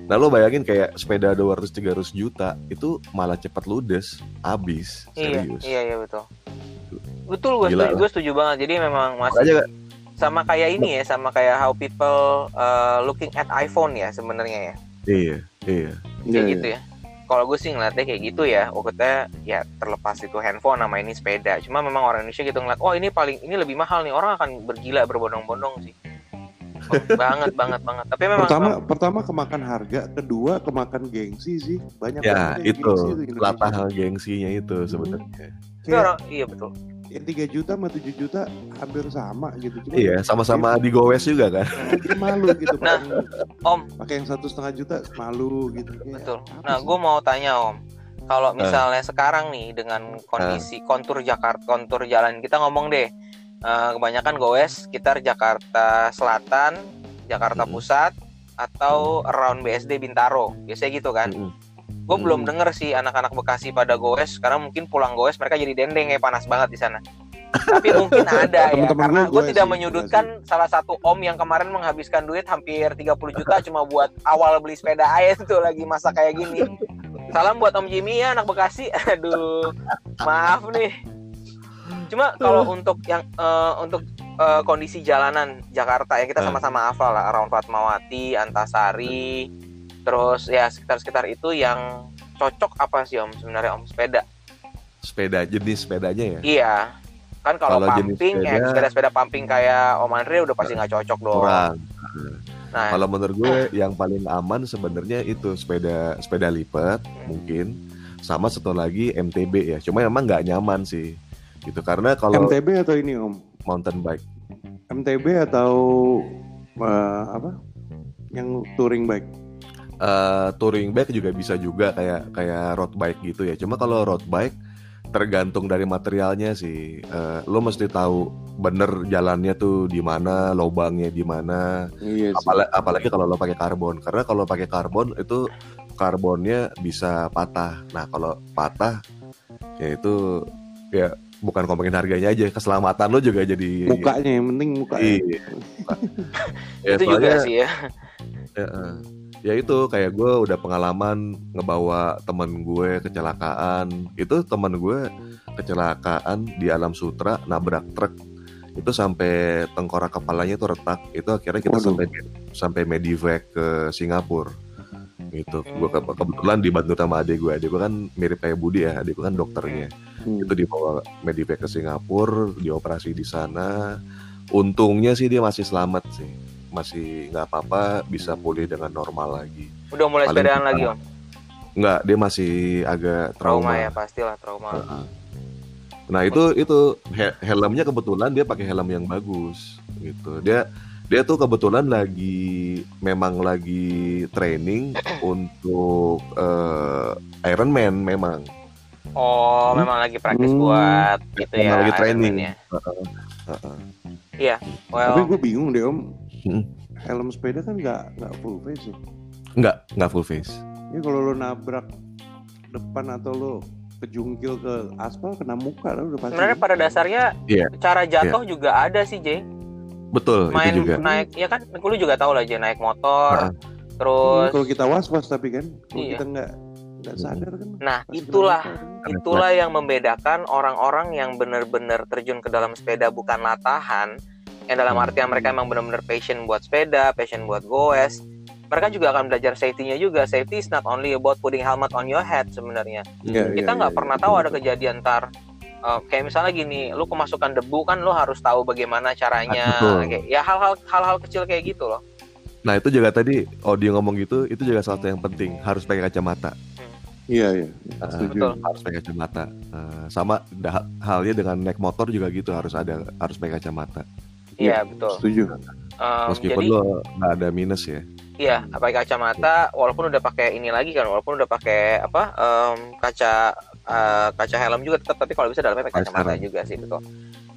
Nah lo bayangin kayak sepeda 200-300 juta itu malah cepat ludes, habis, iya serius. iya iya betul betul gue setuju, gue setuju banget jadi memang masih Makanya sama kayak ini ya sama kayak how people uh, looking at iPhone ya sebenarnya ya iya, iya. Iya, kayak iya. gitu ya kalau gue sih ngeliatnya kayak gitu ya pokoknya ya terlepas itu handphone nama ini sepeda cuma memang orang Indonesia gitu ngeliat oh ini paling ini lebih mahal nih orang akan bergila berbondong-bondong sih banget banget banget tapi memang Pertama, pertama kemakan harga, kedua kemakan gengsi sih. Banyak Ya itu gengsi Indonesia. latah gengsinya itu sebenarnya. tapi Kayak orang iya betul yang 3 juta sama 7 juta hampir sama gitu. Cuma Iya, sama-sama di gowes juga kan. dia malu gitu. Nah, pakai- Om. pakai yang satu setengah juta malu gitu. Kayak, Betul. Nah, gue mau tanya Om, kalau Eh. misalnya sekarang nih dengan kondisi kontur Jakarta, kontur jalan kita ngomong deh, eh, kebanyakan goes sekitar Jakarta Selatan, Jakarta Mm. Pusat, atau around BSD Bintaro, biasanya gitu kan. Mm-mm. Gue Hmm. belum denger sih anak-anak Bekasi pada goes, karena mungkin pulang goes mereka jadi dendeng ya panas banget di sana. Tapi mungkin ada ya, Temen-temen karena gue tidak sih, menyudutkan salah satu om yang kemarin menghabiskan duit hampir 30 juta cuma buat awal beli sepeda air tuh lagi masa kayak gini. Salam buat Om Jimmy ya anak Bekasi. Aduh, maaf nih. Cuma kalau untuk yang eh, untuk eh, kondisi jalanan Jakarta ya kita Eh. sama-sama hafal lah, around Fatmawati, Antasari, terus ya sekitar-sekitar itu yang cocok apa sih Om sebenarnya Om sepeda? Sepeda jenis sepedanya ya. Iya. Kan kalau pumping ya sepeda- sepeda-sepeda pumping kayak Om Andre udah pasti nggak cocok dong. Kurang. Nah, Kalau menurut gue yang paling aman sebenarnya itu sepeda sepeda lipat mungkin sama satu lagi MTB ya. Cuma emang nggak nyaman sih. Gitu karena kalau MTB atau ini om? mountain bike MTB atau eh, apa? Yang touring bike? Eh, touring bike juga bisa juga kayak kayak road bike gitu ya. Cuma kalau road bike tergantung dari materialnya sih. Eh, lo mesti tahu bener jalannya tuh di mana, lubangnya di mana. Iya sih. Apalagi, apalagi kalau lo pakai karbon. Karena kalau pakai karbon itu karbonnya bisa patah. Nah kalau patah ya itu ya bukan ngomongin harganya aja, keselamatan lo juga jadi Mukanya yang penting mukanya. Iya. ya, itu juga soalnya- sih ya. Ya, eh. Ya itu kayak gue udah pengalaman ngebawa temen gue kecelakaan. Itu temen gue kecelakaan di alam sutra nabrak truk. Itu sampai tengkorak kepalanya itu retak. Itu akhirnya kita Waduh. sampai sampai medivac ke Singapura. Gitu. Gue Hmm. kebetulan dibantu sama adik gue adik gue kan mirip kayak Budi ya. Adik gue kan dokternya. Hmm. itu dibawa medivac ke Singapura dioperasi di sana. Untungnya sih dia masih selamat sih masih nggak apa-apa bisa pulih dengan normal lagi Udah mulai Paling sepedaan lagi Om. nggak dia masih agak Trauma, trauma, ya pastilah trauma. Heeh. nah itu itu he- helmnya kebetulan dia pakai helm yang bagus gitu dia dia tuh kebetulan lagi memang lagi training untuk eh, Iron Man memang Oh, Hmm. memang lagi praktis Hmm. buat gitu Memang ya. lagi training ya. Heeh. Heeh. Tapi Well, gue bingung deh om. Hmm. Helm sepeda kan nggak nggak full face ya. nggak nggak full face Ya kalau lo nabrak depan atau lo kejungkil ke aspal kena muka lo udah pasti. sebenarnya pada dasarnya Iya. cara jatuh juga ada sih, Jay. betul Main itu juga naik ya kan lu juga tahu lah Jay naik motor. Heeh. Terus Hmm, kalau kita was-was tapi kan kalau Iya. kita nggak nggak sadar kan. Nah, itulah kan. itulah yang membedakan orang-orang yang benar-benar terjun ke dalam sepeda bukan latahan yang dalam Hmm. artian mereka emang benar-benar passion buat sepeda, passion buat goes. Mereka juga akan belajar safety-nya juga. Safety is not only about putting helmet on your head sebenarnya. Iya, kita iya, nggak iya, pernah iya, tahu betul, ada kejadian ntar uh, kayak misalnya gini lu kemasukan debu kan lu harus tahu bagaimana caranya Betul. kayak ya hal-hal hal-hal kecil kayak gitu loh Nah itu juga tadi audio ngomong gitu itu juga salah satu yang penting harus pakai kacamata Iya iya. Ah, Setuju. betul. harus pakai kacamata Eh, sama dah- halnya dengan naik motor juga gitu harus ada harus pakai kacamata iya betul. Setuju. Um, meskipun jadi lo nggak ada minus ya. Iya pakai kacamata walaupun udah pakai ini lagi kan walaupun udah pakai apa um, kaca uh, kaca helm juga tetap tapi kalau bisa dalamnya pakai kacamata juga sih betul.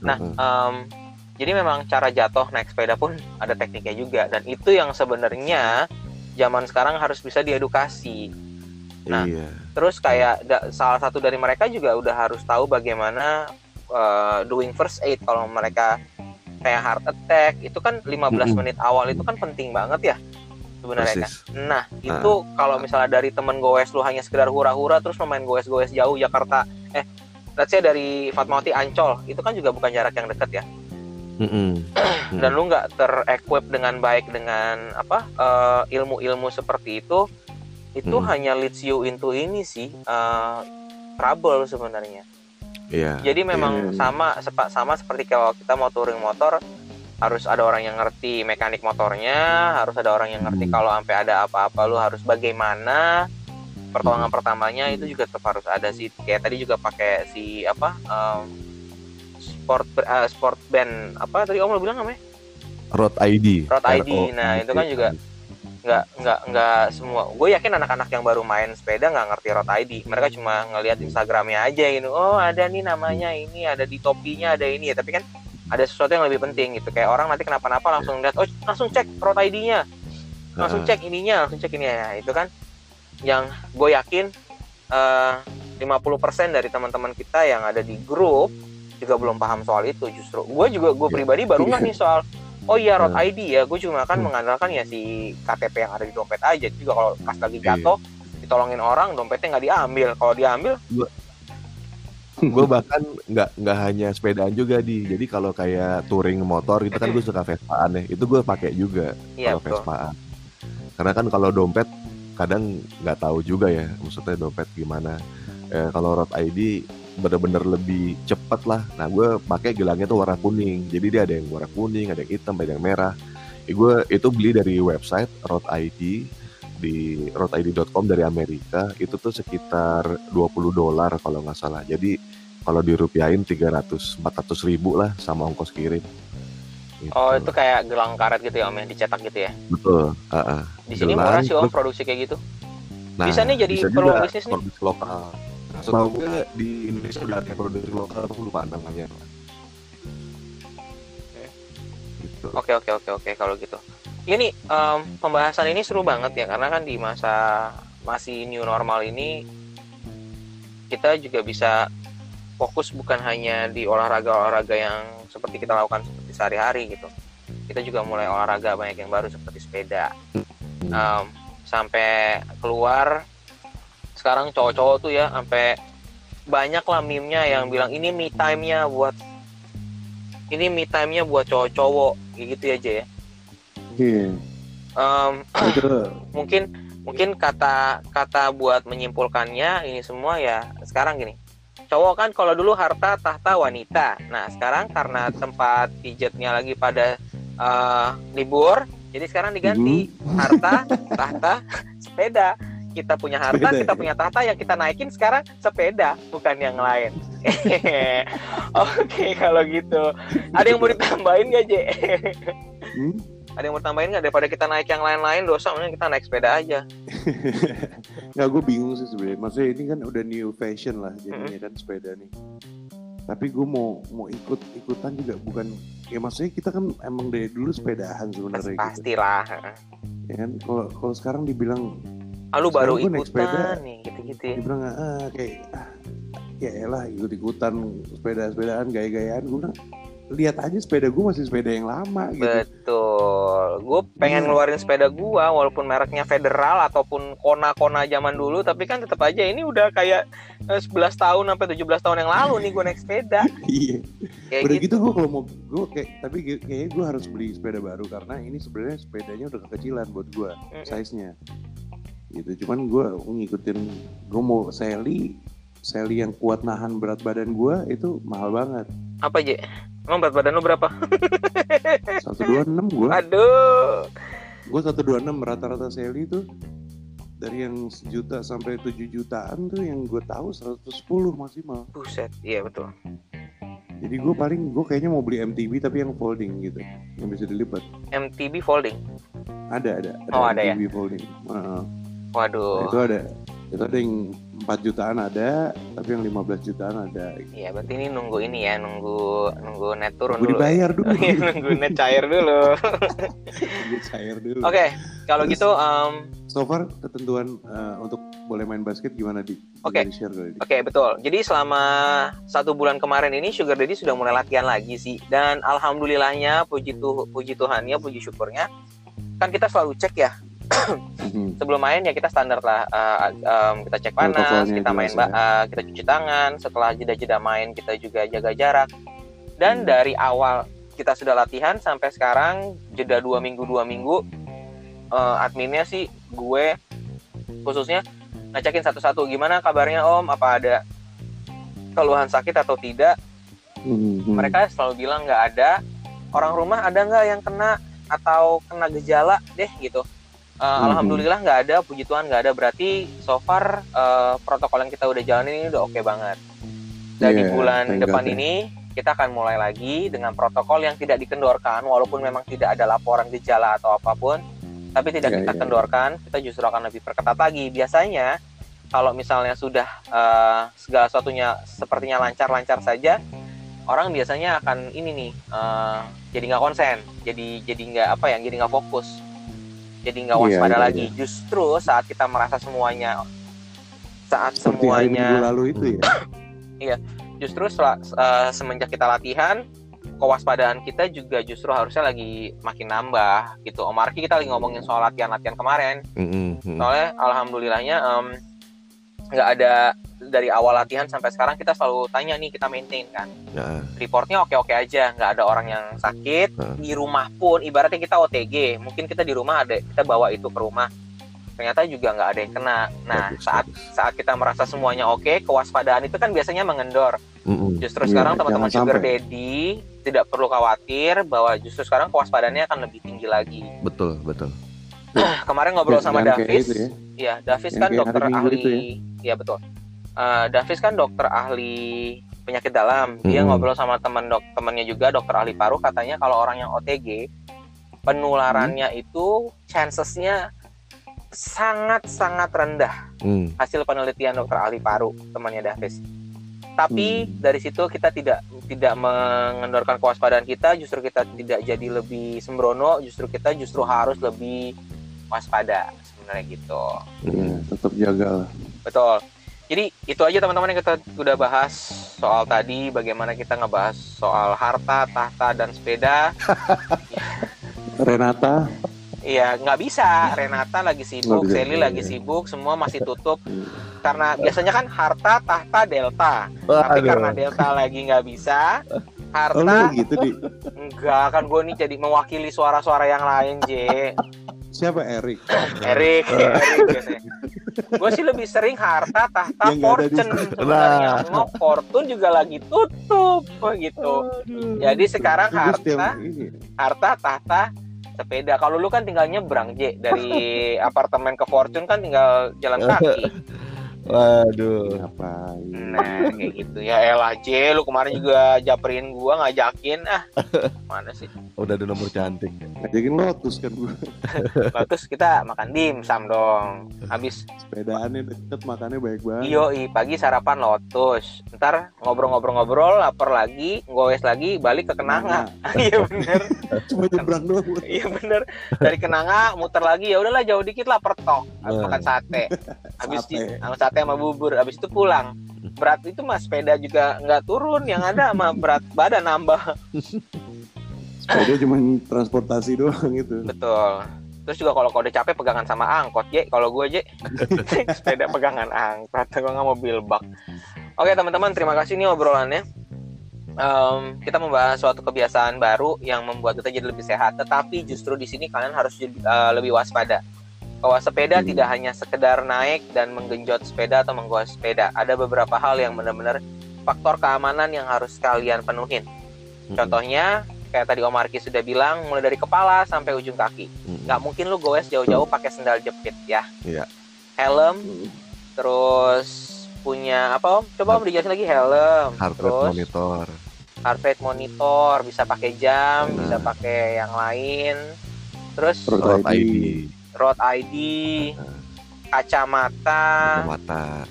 Nah um, jadi memang cara jatuh naik sepeda pun ada tekniknya juga dan itu yang sebenarnya zaman sekarang harus bisa diedukasi. Nah, iya. Terus kayak da- salah satu dari mereka juga udah harus tahu bagaimana uh, doing first aid kalau mereka kayak heart attack itu kan 15 Mm-mm. menit awal itu kan penting banget ya sebenarnya kan. persis Nah, itu kalau misalnya dari temen goes lu hanya sekedar hura-hura terus main goes-goes jauh Jakarta eh let's say dari Fatmawati Ancol itu kan juga bukan jarak yang dekat ya Mm-mm. dan lu nggak ter-equip dengan baik dengan apa eh, ilmu-ilmu seperti itu itu Hmm. hanya leads you into ini sih eh, trouble sebenarnya iya jadi memang Iya. sama sepa- sama seperti kalau kita mau touring motor harus ada orang yang ngerti mekanik motornya harus ada orang yang ngerti Hmm. kalau sampai ada apa-apa lu harus bagaimana pertolongan pertamanya itu juga tetap harus ada sih kayak tadi juga pakai si apa em, sport uh, sport band apa tadi om lo bilang namanya Road ID. Road ID. Nah, itu kan juga nggak nggak nggak semua. Gue yakin anak-anak yang baru main sepeda nggak ngerti road ID mereka cuma ngelihat Instagramnya aja gitu. Oh ada nih namanya ini ada di topinya ada ini ya. Tapi kan ada sesuatu yang lebih penting gitu. Kayak orang nanti kenapa-napa langsung lihat oh langsung cek road ID-nya langsung cek ininya langsung cek ini ya itu kan yang gue yakin eh, 50% dari teman-teman kita yang ada di grup juga belum paham soal itu justru. Gue juga gue Iya. pribadi baru nggak nih soal oh iya road. ID ya. Gue cuma akan Hmm. mengandalkan ya si KTP yang ada di dompet aja. Juga kalau pas lagi Iya. jatuh ditolongin orang dompetnya nggak diambil. Kalau diambil gue bahkan nggak nggak hanya sepedaan juga di. Jadi kalau kayak touring motor itu kan gue suka Vespaan ya. Itu gue pakai juga iya kalau Vespaan. Karena kan kalau dompet kadang nggak tahu juga ya maksudnya dompet gimana. Eh, kalau road ID bener-bener lebih cepet lah. Nah gue pakai gelangnya tuh warna kuning. Jadi dia ada yang warna kuning ada yang hitam ada yang merah. Eh, gue itu beli dari website road ID di roadid.com dari Amerika. Itu tuh sekitar 20 dolar kalau nggak salah. Jadi kalau dirupiahin 300 400 ribu lah sama ongkos kirim. Gitu. oh itu kayak gelang karet gitu ya om yang dicetak gitu ya? Betul. Ah, ah. di sini Gelang, murah sih om produksi kayak gitu. Nah, Bisa nih jadi bisa peluang bisnis nih. produksi lokal. Setahu gue di Indonesia udah ada produksi lokal, aku lupa namanya. Gitu. Oke oke oke oke kalau gitu. Ini em, pembahasan ini seru banget ya karena kan di masa masih new normal ini kita juga bisa fokus bukan hanya di olahraga-olahraga yang seperti kita lakukan seperti sehari-hari gitu. Kita juga mulai olahraga banyak yang baru seperti sepeda. Em, sampai keluar sekarang cowok-cowok tuh ya sampai banyak lah meme-nya yang bilang ini me time-nya buat ini me time-nya buat cowok-cowok gitu aja ya. Iya. Em, Itu mungkin mungkin kata kata buat menyimpulkannya ini semua ya sekarang gini. Cowok kan kalau dulu harta tahta wanita. Nah sekarang karena tempat pijetnya lagi pada eh, libur jadi sekarang diganti. Harta tahta sepeda kita punya harta Sepeda, kita ya? punya tahta yang kita naikin sekarang sepeda bukan yang lain oke kalau gitu ada yang mau ditambahin gak Je? Hmm? ada yang mau tambahin nggak daripada kita naik yang lain-lain dosa mending kita naik sepeda aja Nggak, gue bingung sih sebenarnya. Maksudnya ini kan udah new fashion lah jadinya kan sepeda nih. Tapi gue mau mau ikut ikutan juga bukan ya maksudnya kita kan emang dari dulu sepedahan Pas- sebenarnya gitu. pastilah Ya kan kalau kalau sekarang dibilang ah, lu baru naik sepeda. ikutan nih gitu-gitu ya dibilang ah kayak ah, ya elah ikut ikutan sepeda sepedaan gaya-gayaan gue bilang lihat aja sepeda gue masih sepeda yang lama gitu. betul gue pengen Iya. ngeluarin sepeda gua walaupun mereknya federal ataupun kona-kona zaman dulu tapi kan tetap aja ini udah kayak eh, 11 tahun sampai 17 tahun yang lalu nih gue naik sepeda Iya. kayak Udah gitu, gitu, gue kalau mau gue kayak tapi kayak- kayaknya gue harus beli sepeda baru karena ini sebenarnya sepedanya udah kekecilan buat gue Mm-mm. size-nya. Gitu. Cuman gue ngikutin gue mau Sally Sally yang kuat nahan berat badan gue itu mahal banget. apa aja emang berat badan lu berapa 126 gue. aduh Gue 126 rata-rata Sally tuh dari yang sejuta sampai 7 jutaan tuh yang gue tahu 110 maksimal. buset iya betul Jadi gue paling gue kayaknya mau beli MTB tapi yang folding gitu, yang bisa dilipat. MTB folding Ada ada. Oh, ada ya? MTB folding. Heeh. Waduh Itu ada. Itu ada yang 4 jutaan ada, tapi yang 15 jutaan ada. Iya, berarti ini nunggu ini ya, nunggu nunggu net turun Gue dulu. dibayar dulu. nunggu net cair dulu. Gue cair dulu. Oke, kalau Terus- gitu em, So far ketentuan eh, untuk boleh main basket gimana di? Oke. Di? Oke betul. Jadi selama satu bulan kemarin ini Sugar Daddy sudah mulai latihan lagi sih. Dan alhamdulillahnya, puji tuh puji Tuhannya, puji syukurnya, kan kita selalu cek ya. sebelum main ya kita standar lah. eh, em, kita cek panas, Protokolnya kita main, eh, kita cuci tangan. Setelah jeda-jeda main kita juga jaga jarak. Dan Hmm. dari awal kita sudah latihan sampai sekarang jeda dua minggu dua minggu eh, adminnya sih gue khususnya ngecekin satu-satu gimana kabarnya om apa ada keluhan sakit atau tidak Mhm. mereka selalu bilang nggak ada orang rumah ada nggak yang kena atau kena gejala deh gitu Mhm. alhamdulillah nggak ada puji tuhan nggak ada berarti so far eh, protokol yang kita udah jalanin ini udah oke banget dan di Iya, bulan depan God ya. ini kita akan mulai lagi dengan protokol yang tidak dikendorkan walaupun memang tidak ada laporan gejala atau apa pun tapi tidak Ya, kita ya. kendorkan kita justru akan lebih perketat lagi biasanya kalau misalnya sudah eh, segala sesuatunya sepertinya lancar-lancar saja orang biasanya akan ini nih eh, jadi nggak konsen jadi jadi nggak apa ya jadi nggak fokus jadi nggak Iya, waspada iya, lagi justru saat kita merasa semuanya saat Seperti hari semuanya minggu lalu itu ya. justru sela- eh, semenjak kita latihan kewaspadaan kita juga justru harusnya lagi makin nambah gitu Om Arki kita lagi ngomongin soal latihan-latihan kemarin mm. soalnya alhamdulillahnya nggak ada dari awal latihan sampai sekarang kita selalu tanya nih kita maintain kan Ya, reportnya oke-oke aja nggak ada orang yang sakit Hmm. di rumah pun ibaratnya kita OTG mungkin kita di rumah ada kita bawa itu ke rumah ternyata juga nggak ada yang kena nah bagus, saat bagus. saat kita merasa semuanya oke kewaspadaan itu kan biasanya mengendor Mm-mm. Justru Iya, sekarang teman-teman sugar sampai. daddy tidak perlu khawatir bahwa justru sekarang kewaspadaannya akan lebih tinggi lagi. Betul, betul. Kemarin ngobrol sama Davis, itu ya. ya Davis kan dokter ahli, itu ya betul. Eh, Davis kan dokter ahli penyakit dalam. Dia ngobrol sama teman dok temannya juga dokter ahli paru katanya kalau orang yang OTG penularannya itu chancesnya sangat sangat rendah Mm. hasil penelitian dokter ahli paru temannya Davis. Tapi Hmm. dari situ kita tidak tidak mengendorkan kewaspadaan kita, justru kita tidak jadi lebih sembrono, justru kita justru harus lebih waspada sebenarnya gitu. Iya, tetap jaga lah. Betul. Jadi itu aja teman-teman yang kita udah bahas soal tadi bagaimana kita ngebahas soal harta, tahta dan sepeda. Renata, Iya, nggak bisa. Renata lagi sibuk, Nggak bisa, Sally iya, lagi sibuk, semua masih tutup karena biasanya kan harta, tahta, delta. Tapi karena delta lagi nggak bisa, harta lu gitu di enggak kan gue nih jadi mewakili suara-suara yang lain, J. siapa Erik? Erik. Gue sih lebih sering harta, tahta, Yang fortune situ. sebenarnya. Nah. Fortune juga lagi tutup begitu. Jadi sekarang harta, harta, tahta, sepeda. Kalau lu kan tinggal nyebrang, J. Dari apartemen ke fortune kan tinggal jalan kaki. Waduh. Ngapain? Nah, kayak gitu ya. Elah. Lu kemarin juga japerin gua, ngajakin. Ah, mana sih? Udah ada nomor cantik. Ngajakin lotus kan gue. Nah, terus kita makan dimsum dong. Habis Sepedaannya deket, makannya baik banget. iyo pagi sarapan lotus. Ntar ngobrol-ngobrol-ngobrol, lapar lagi, ngowes lagi, balik ke Kenanga. Iya bener, Cuma nyebrang doang. Iya bener. Dari Kenanga muter lagi, ya udahlah jauh dikit lah pertok. Habis Nah. makan sate. Habis Sate. Di- sama bubur. Habis itu pulang. Berat itu mah sepeda juga nggak turun, yang ada sama berat badan nambah. Sepeda cuma transportasi doang itu. Betul. Terus juga kalau kau udah capek pegangan sama angkot, Je. Kalau gue, Je, sepeda pegangan angkot, gue nggak mobil bak. Oke, teman-teman, terima kasih nih obrolannya. Em, kita membahas suatu kebiasaan baru yang membuat kita jadi lebih sehat. Tetapi justru di sini kalian harus jadi, eh, lebih waspada. Bahwa sepeda Hmm. tidak hanya sekedar naik dan menggenjot sepeda atau menggoes sepeda. Ada beberapa hal yang benar-benar faktor keamanan yang harus kalian penuhin. Contohnya, kayak tadi Om Arki sudah bilang, mulai dari kepala sampai ujung kaki Mm-mm. nggak mungkin lu goes jauh-jauh pakai sendal jepit ya. Iya. Helm, Hmm. terus punya apa om? Coba om dijelasin lagi helm, Heart rate terus monitor. heart rate monitor, bisa pakai jam, Nah. bisa pakai yang lain, terus Road Road ID. ID. road ID, kacamata, Mata.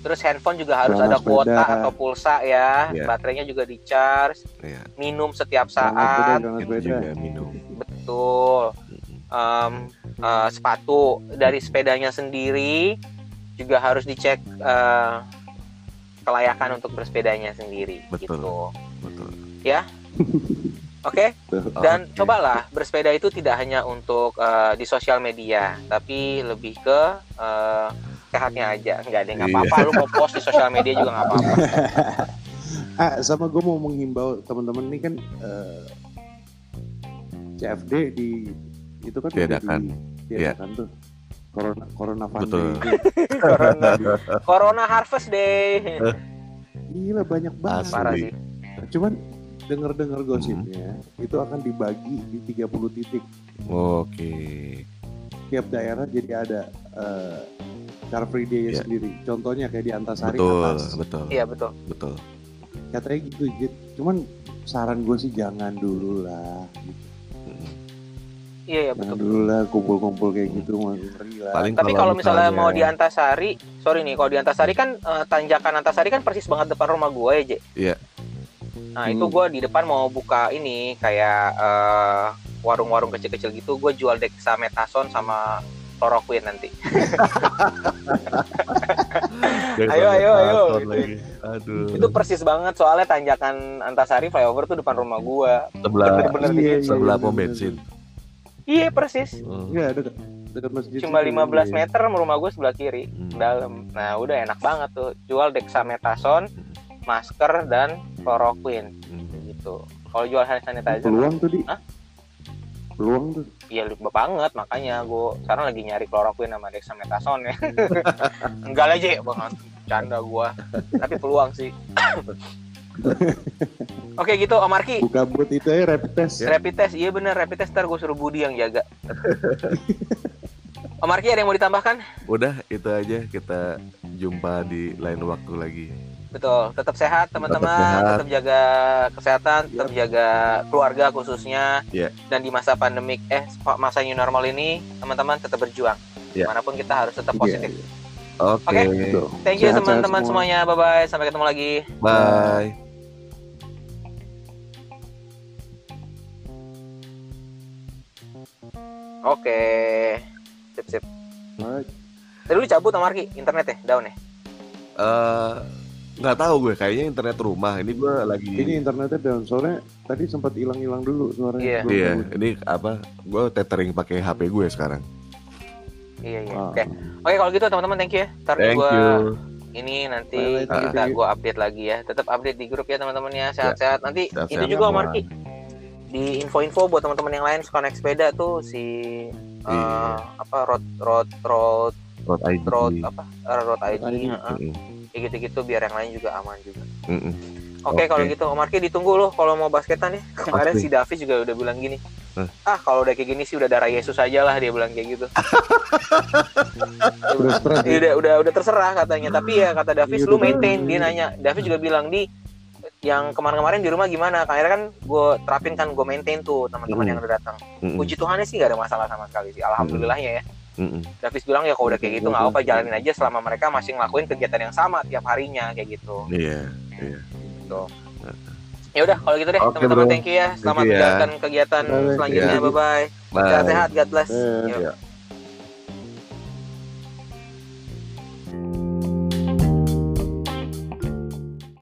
terus handphone juga harus Celana ada kuota sepeda. atau pulsa ya, Iya. baterainya juga di charge, Iya. minum setiap saat, sepeda. juga minum. betul. em, eh, sepatu dari sepedanya sendiri juga harus dicek eh, kelayakan untuk bersepedanya sendiri Betul. gitu. Betul. Oke, Tuh. dan Oke. cobalah bersepeda itu tidak hanya untuk eh, di sosial media, tapi lebih ke eh, sehatnya aja. Nggak ada nggak Iya. apa-apa, lu mau post di sosial media juga nggak apa-apa. Ah, sama gue mau menghimbau teman-teman ini kan eh, CFD di itu kan Diadakan. di- diadakan tuh corona corona Betul. Day. Corona, Corona Harvest Day, Gila banyak banget. Parah sih. Cuman dengar-dengar gosipnya itu akan dibagi di 30 titik. Oke. Tiap daerah jadi ada eh, Car Free Day Iya. sendiri. Contohnya kayak di Antasari Betul, atas. betul. Iya betul. Betul. katanya gitu cuman saran gue sih jangan dulu lah gitu. iya ya jangan betul dulu lah kumpul-kumpul kayak gitu masih ngeri lah Paling tapi Kalau misalnya misalnya- mau di Antasari sorry nih kalau di Antasari kan eh, tanjakan Antasari kan persis banget depan rumah gue ya Je Iya. Nah itu Hmm. gue di depan mau buka ini kayak eh, warung-warung kecil-kecil gitu gue jual dexamethasone sama chloroquine nanti Ayo, ayo, ayo, gitu. Aduh. itu persis banget soalnya tanjakan Antasari flyover tuh depan rumah gue sebelah bener-bener Iya, di- iya, sebelah iya, pom bener, bensin. iya persis Hmm. Iya dekat dekat masjid. cuma situ. 15 Iya. meter rumah gue sebelah kiri Hmm. dalam nah udah enak banget tuh jual dexamethasone masker dan chloroquine Hmm. gitu kalau jual hand sanitizer Peluang tuh di. Hah? Peluang tuh. Iya lupa banget makanya gue sekarang lagi nyari chloroquine sama dexamethasone ya. Enggak lah aja banget canda gue. Tapi peluang sih. Oke gitu Om Arki, Buka buat itu ya rapid test. rapid test. Iya bener rapid test ntar gue suruh Budi yang jaga. Om Arki ada yang mau ditambahkan? Udah itu aja kita jumpa di lain waktu lagi. Betul, tetap sehat teman-teman, sehat. tetap, jaga kesehatan, tetap jaga keluarga khususnya. Iya. Dan di masa pandemik, eh masa new normal ini, teman-teman tetap berjuang. Iya. Di mana pun kita harus tetap Iya, positif. Oke. Oke. Betul. Thank you teman-teman semua. semuanya. Bye bye. Sampai ketemu lagi. Bye. Oke. Sip sip. Alright. Tadi lu cabut sama Arki internet ya? Down ya? Eh, nggak tahu gue kayaknya internet rumah ini gue lagi Ini internetnya down soalnya tadi sempat hilang-hilang dulu suaranya. Iya. Belum iya tahu. ini apa gue tethering pakai HP gue sekarang Iya iya. Ah. Oke. Oke kalau gitu teman-teman thank you ya. Ntar thank gua you ini nanti Bye, kita gua update lagi ya. Tetap update di grup ya teman-teman ya. Sehat-sehat. Nanti Sehat-sehat itu juga Om semua. Arki. Di info-info buat teman-teman yang lain suka naik sepeda tuh si eh, Iya. apa road road road road ID road apa road ID, ID. heeh. Kayak gitu-gitu biar yang lain juga aman juga. Mm-mm. Oke Oke. kalau gitu Om Arki ditunggu loh kalau mau basketan nih. Kemarin si Davis juga udah bilang gini. Hah? Ah kalau udah kayak gini sih udah darah Yesus aja lah dia bilang kayak gitu. Udah ya. udah, udah udah terserah katanya. Tapi ya kata Davis Iya, lu maintain dia nanya. Davis juga bilang di yang kemarin-kemarin di rumah gimana? Akhirnya kan gue terapin kan gue maintain tuh teman-teman Mm. yang udah datang. Mm-mm. Puji Tuhannya sih gak ada masalah sama sekali sih. Alhamdulillahnya ya. Mm-mm. Davis bilang ya kalau udah kayak gitu nggak apa Betul. jalanin aja selama mereka masih ngelakuin kegiatan yang sama tiap harinya kayak gitu. iya iya Gitu. Ya udah kalau gitu deh Oke, teman-teman thank you ya. Selamat you ya. menjalankan kegiatan Bye-bye. selanjutnya. Iya. Bye bye. Sehat-sehat. God bless. Ya.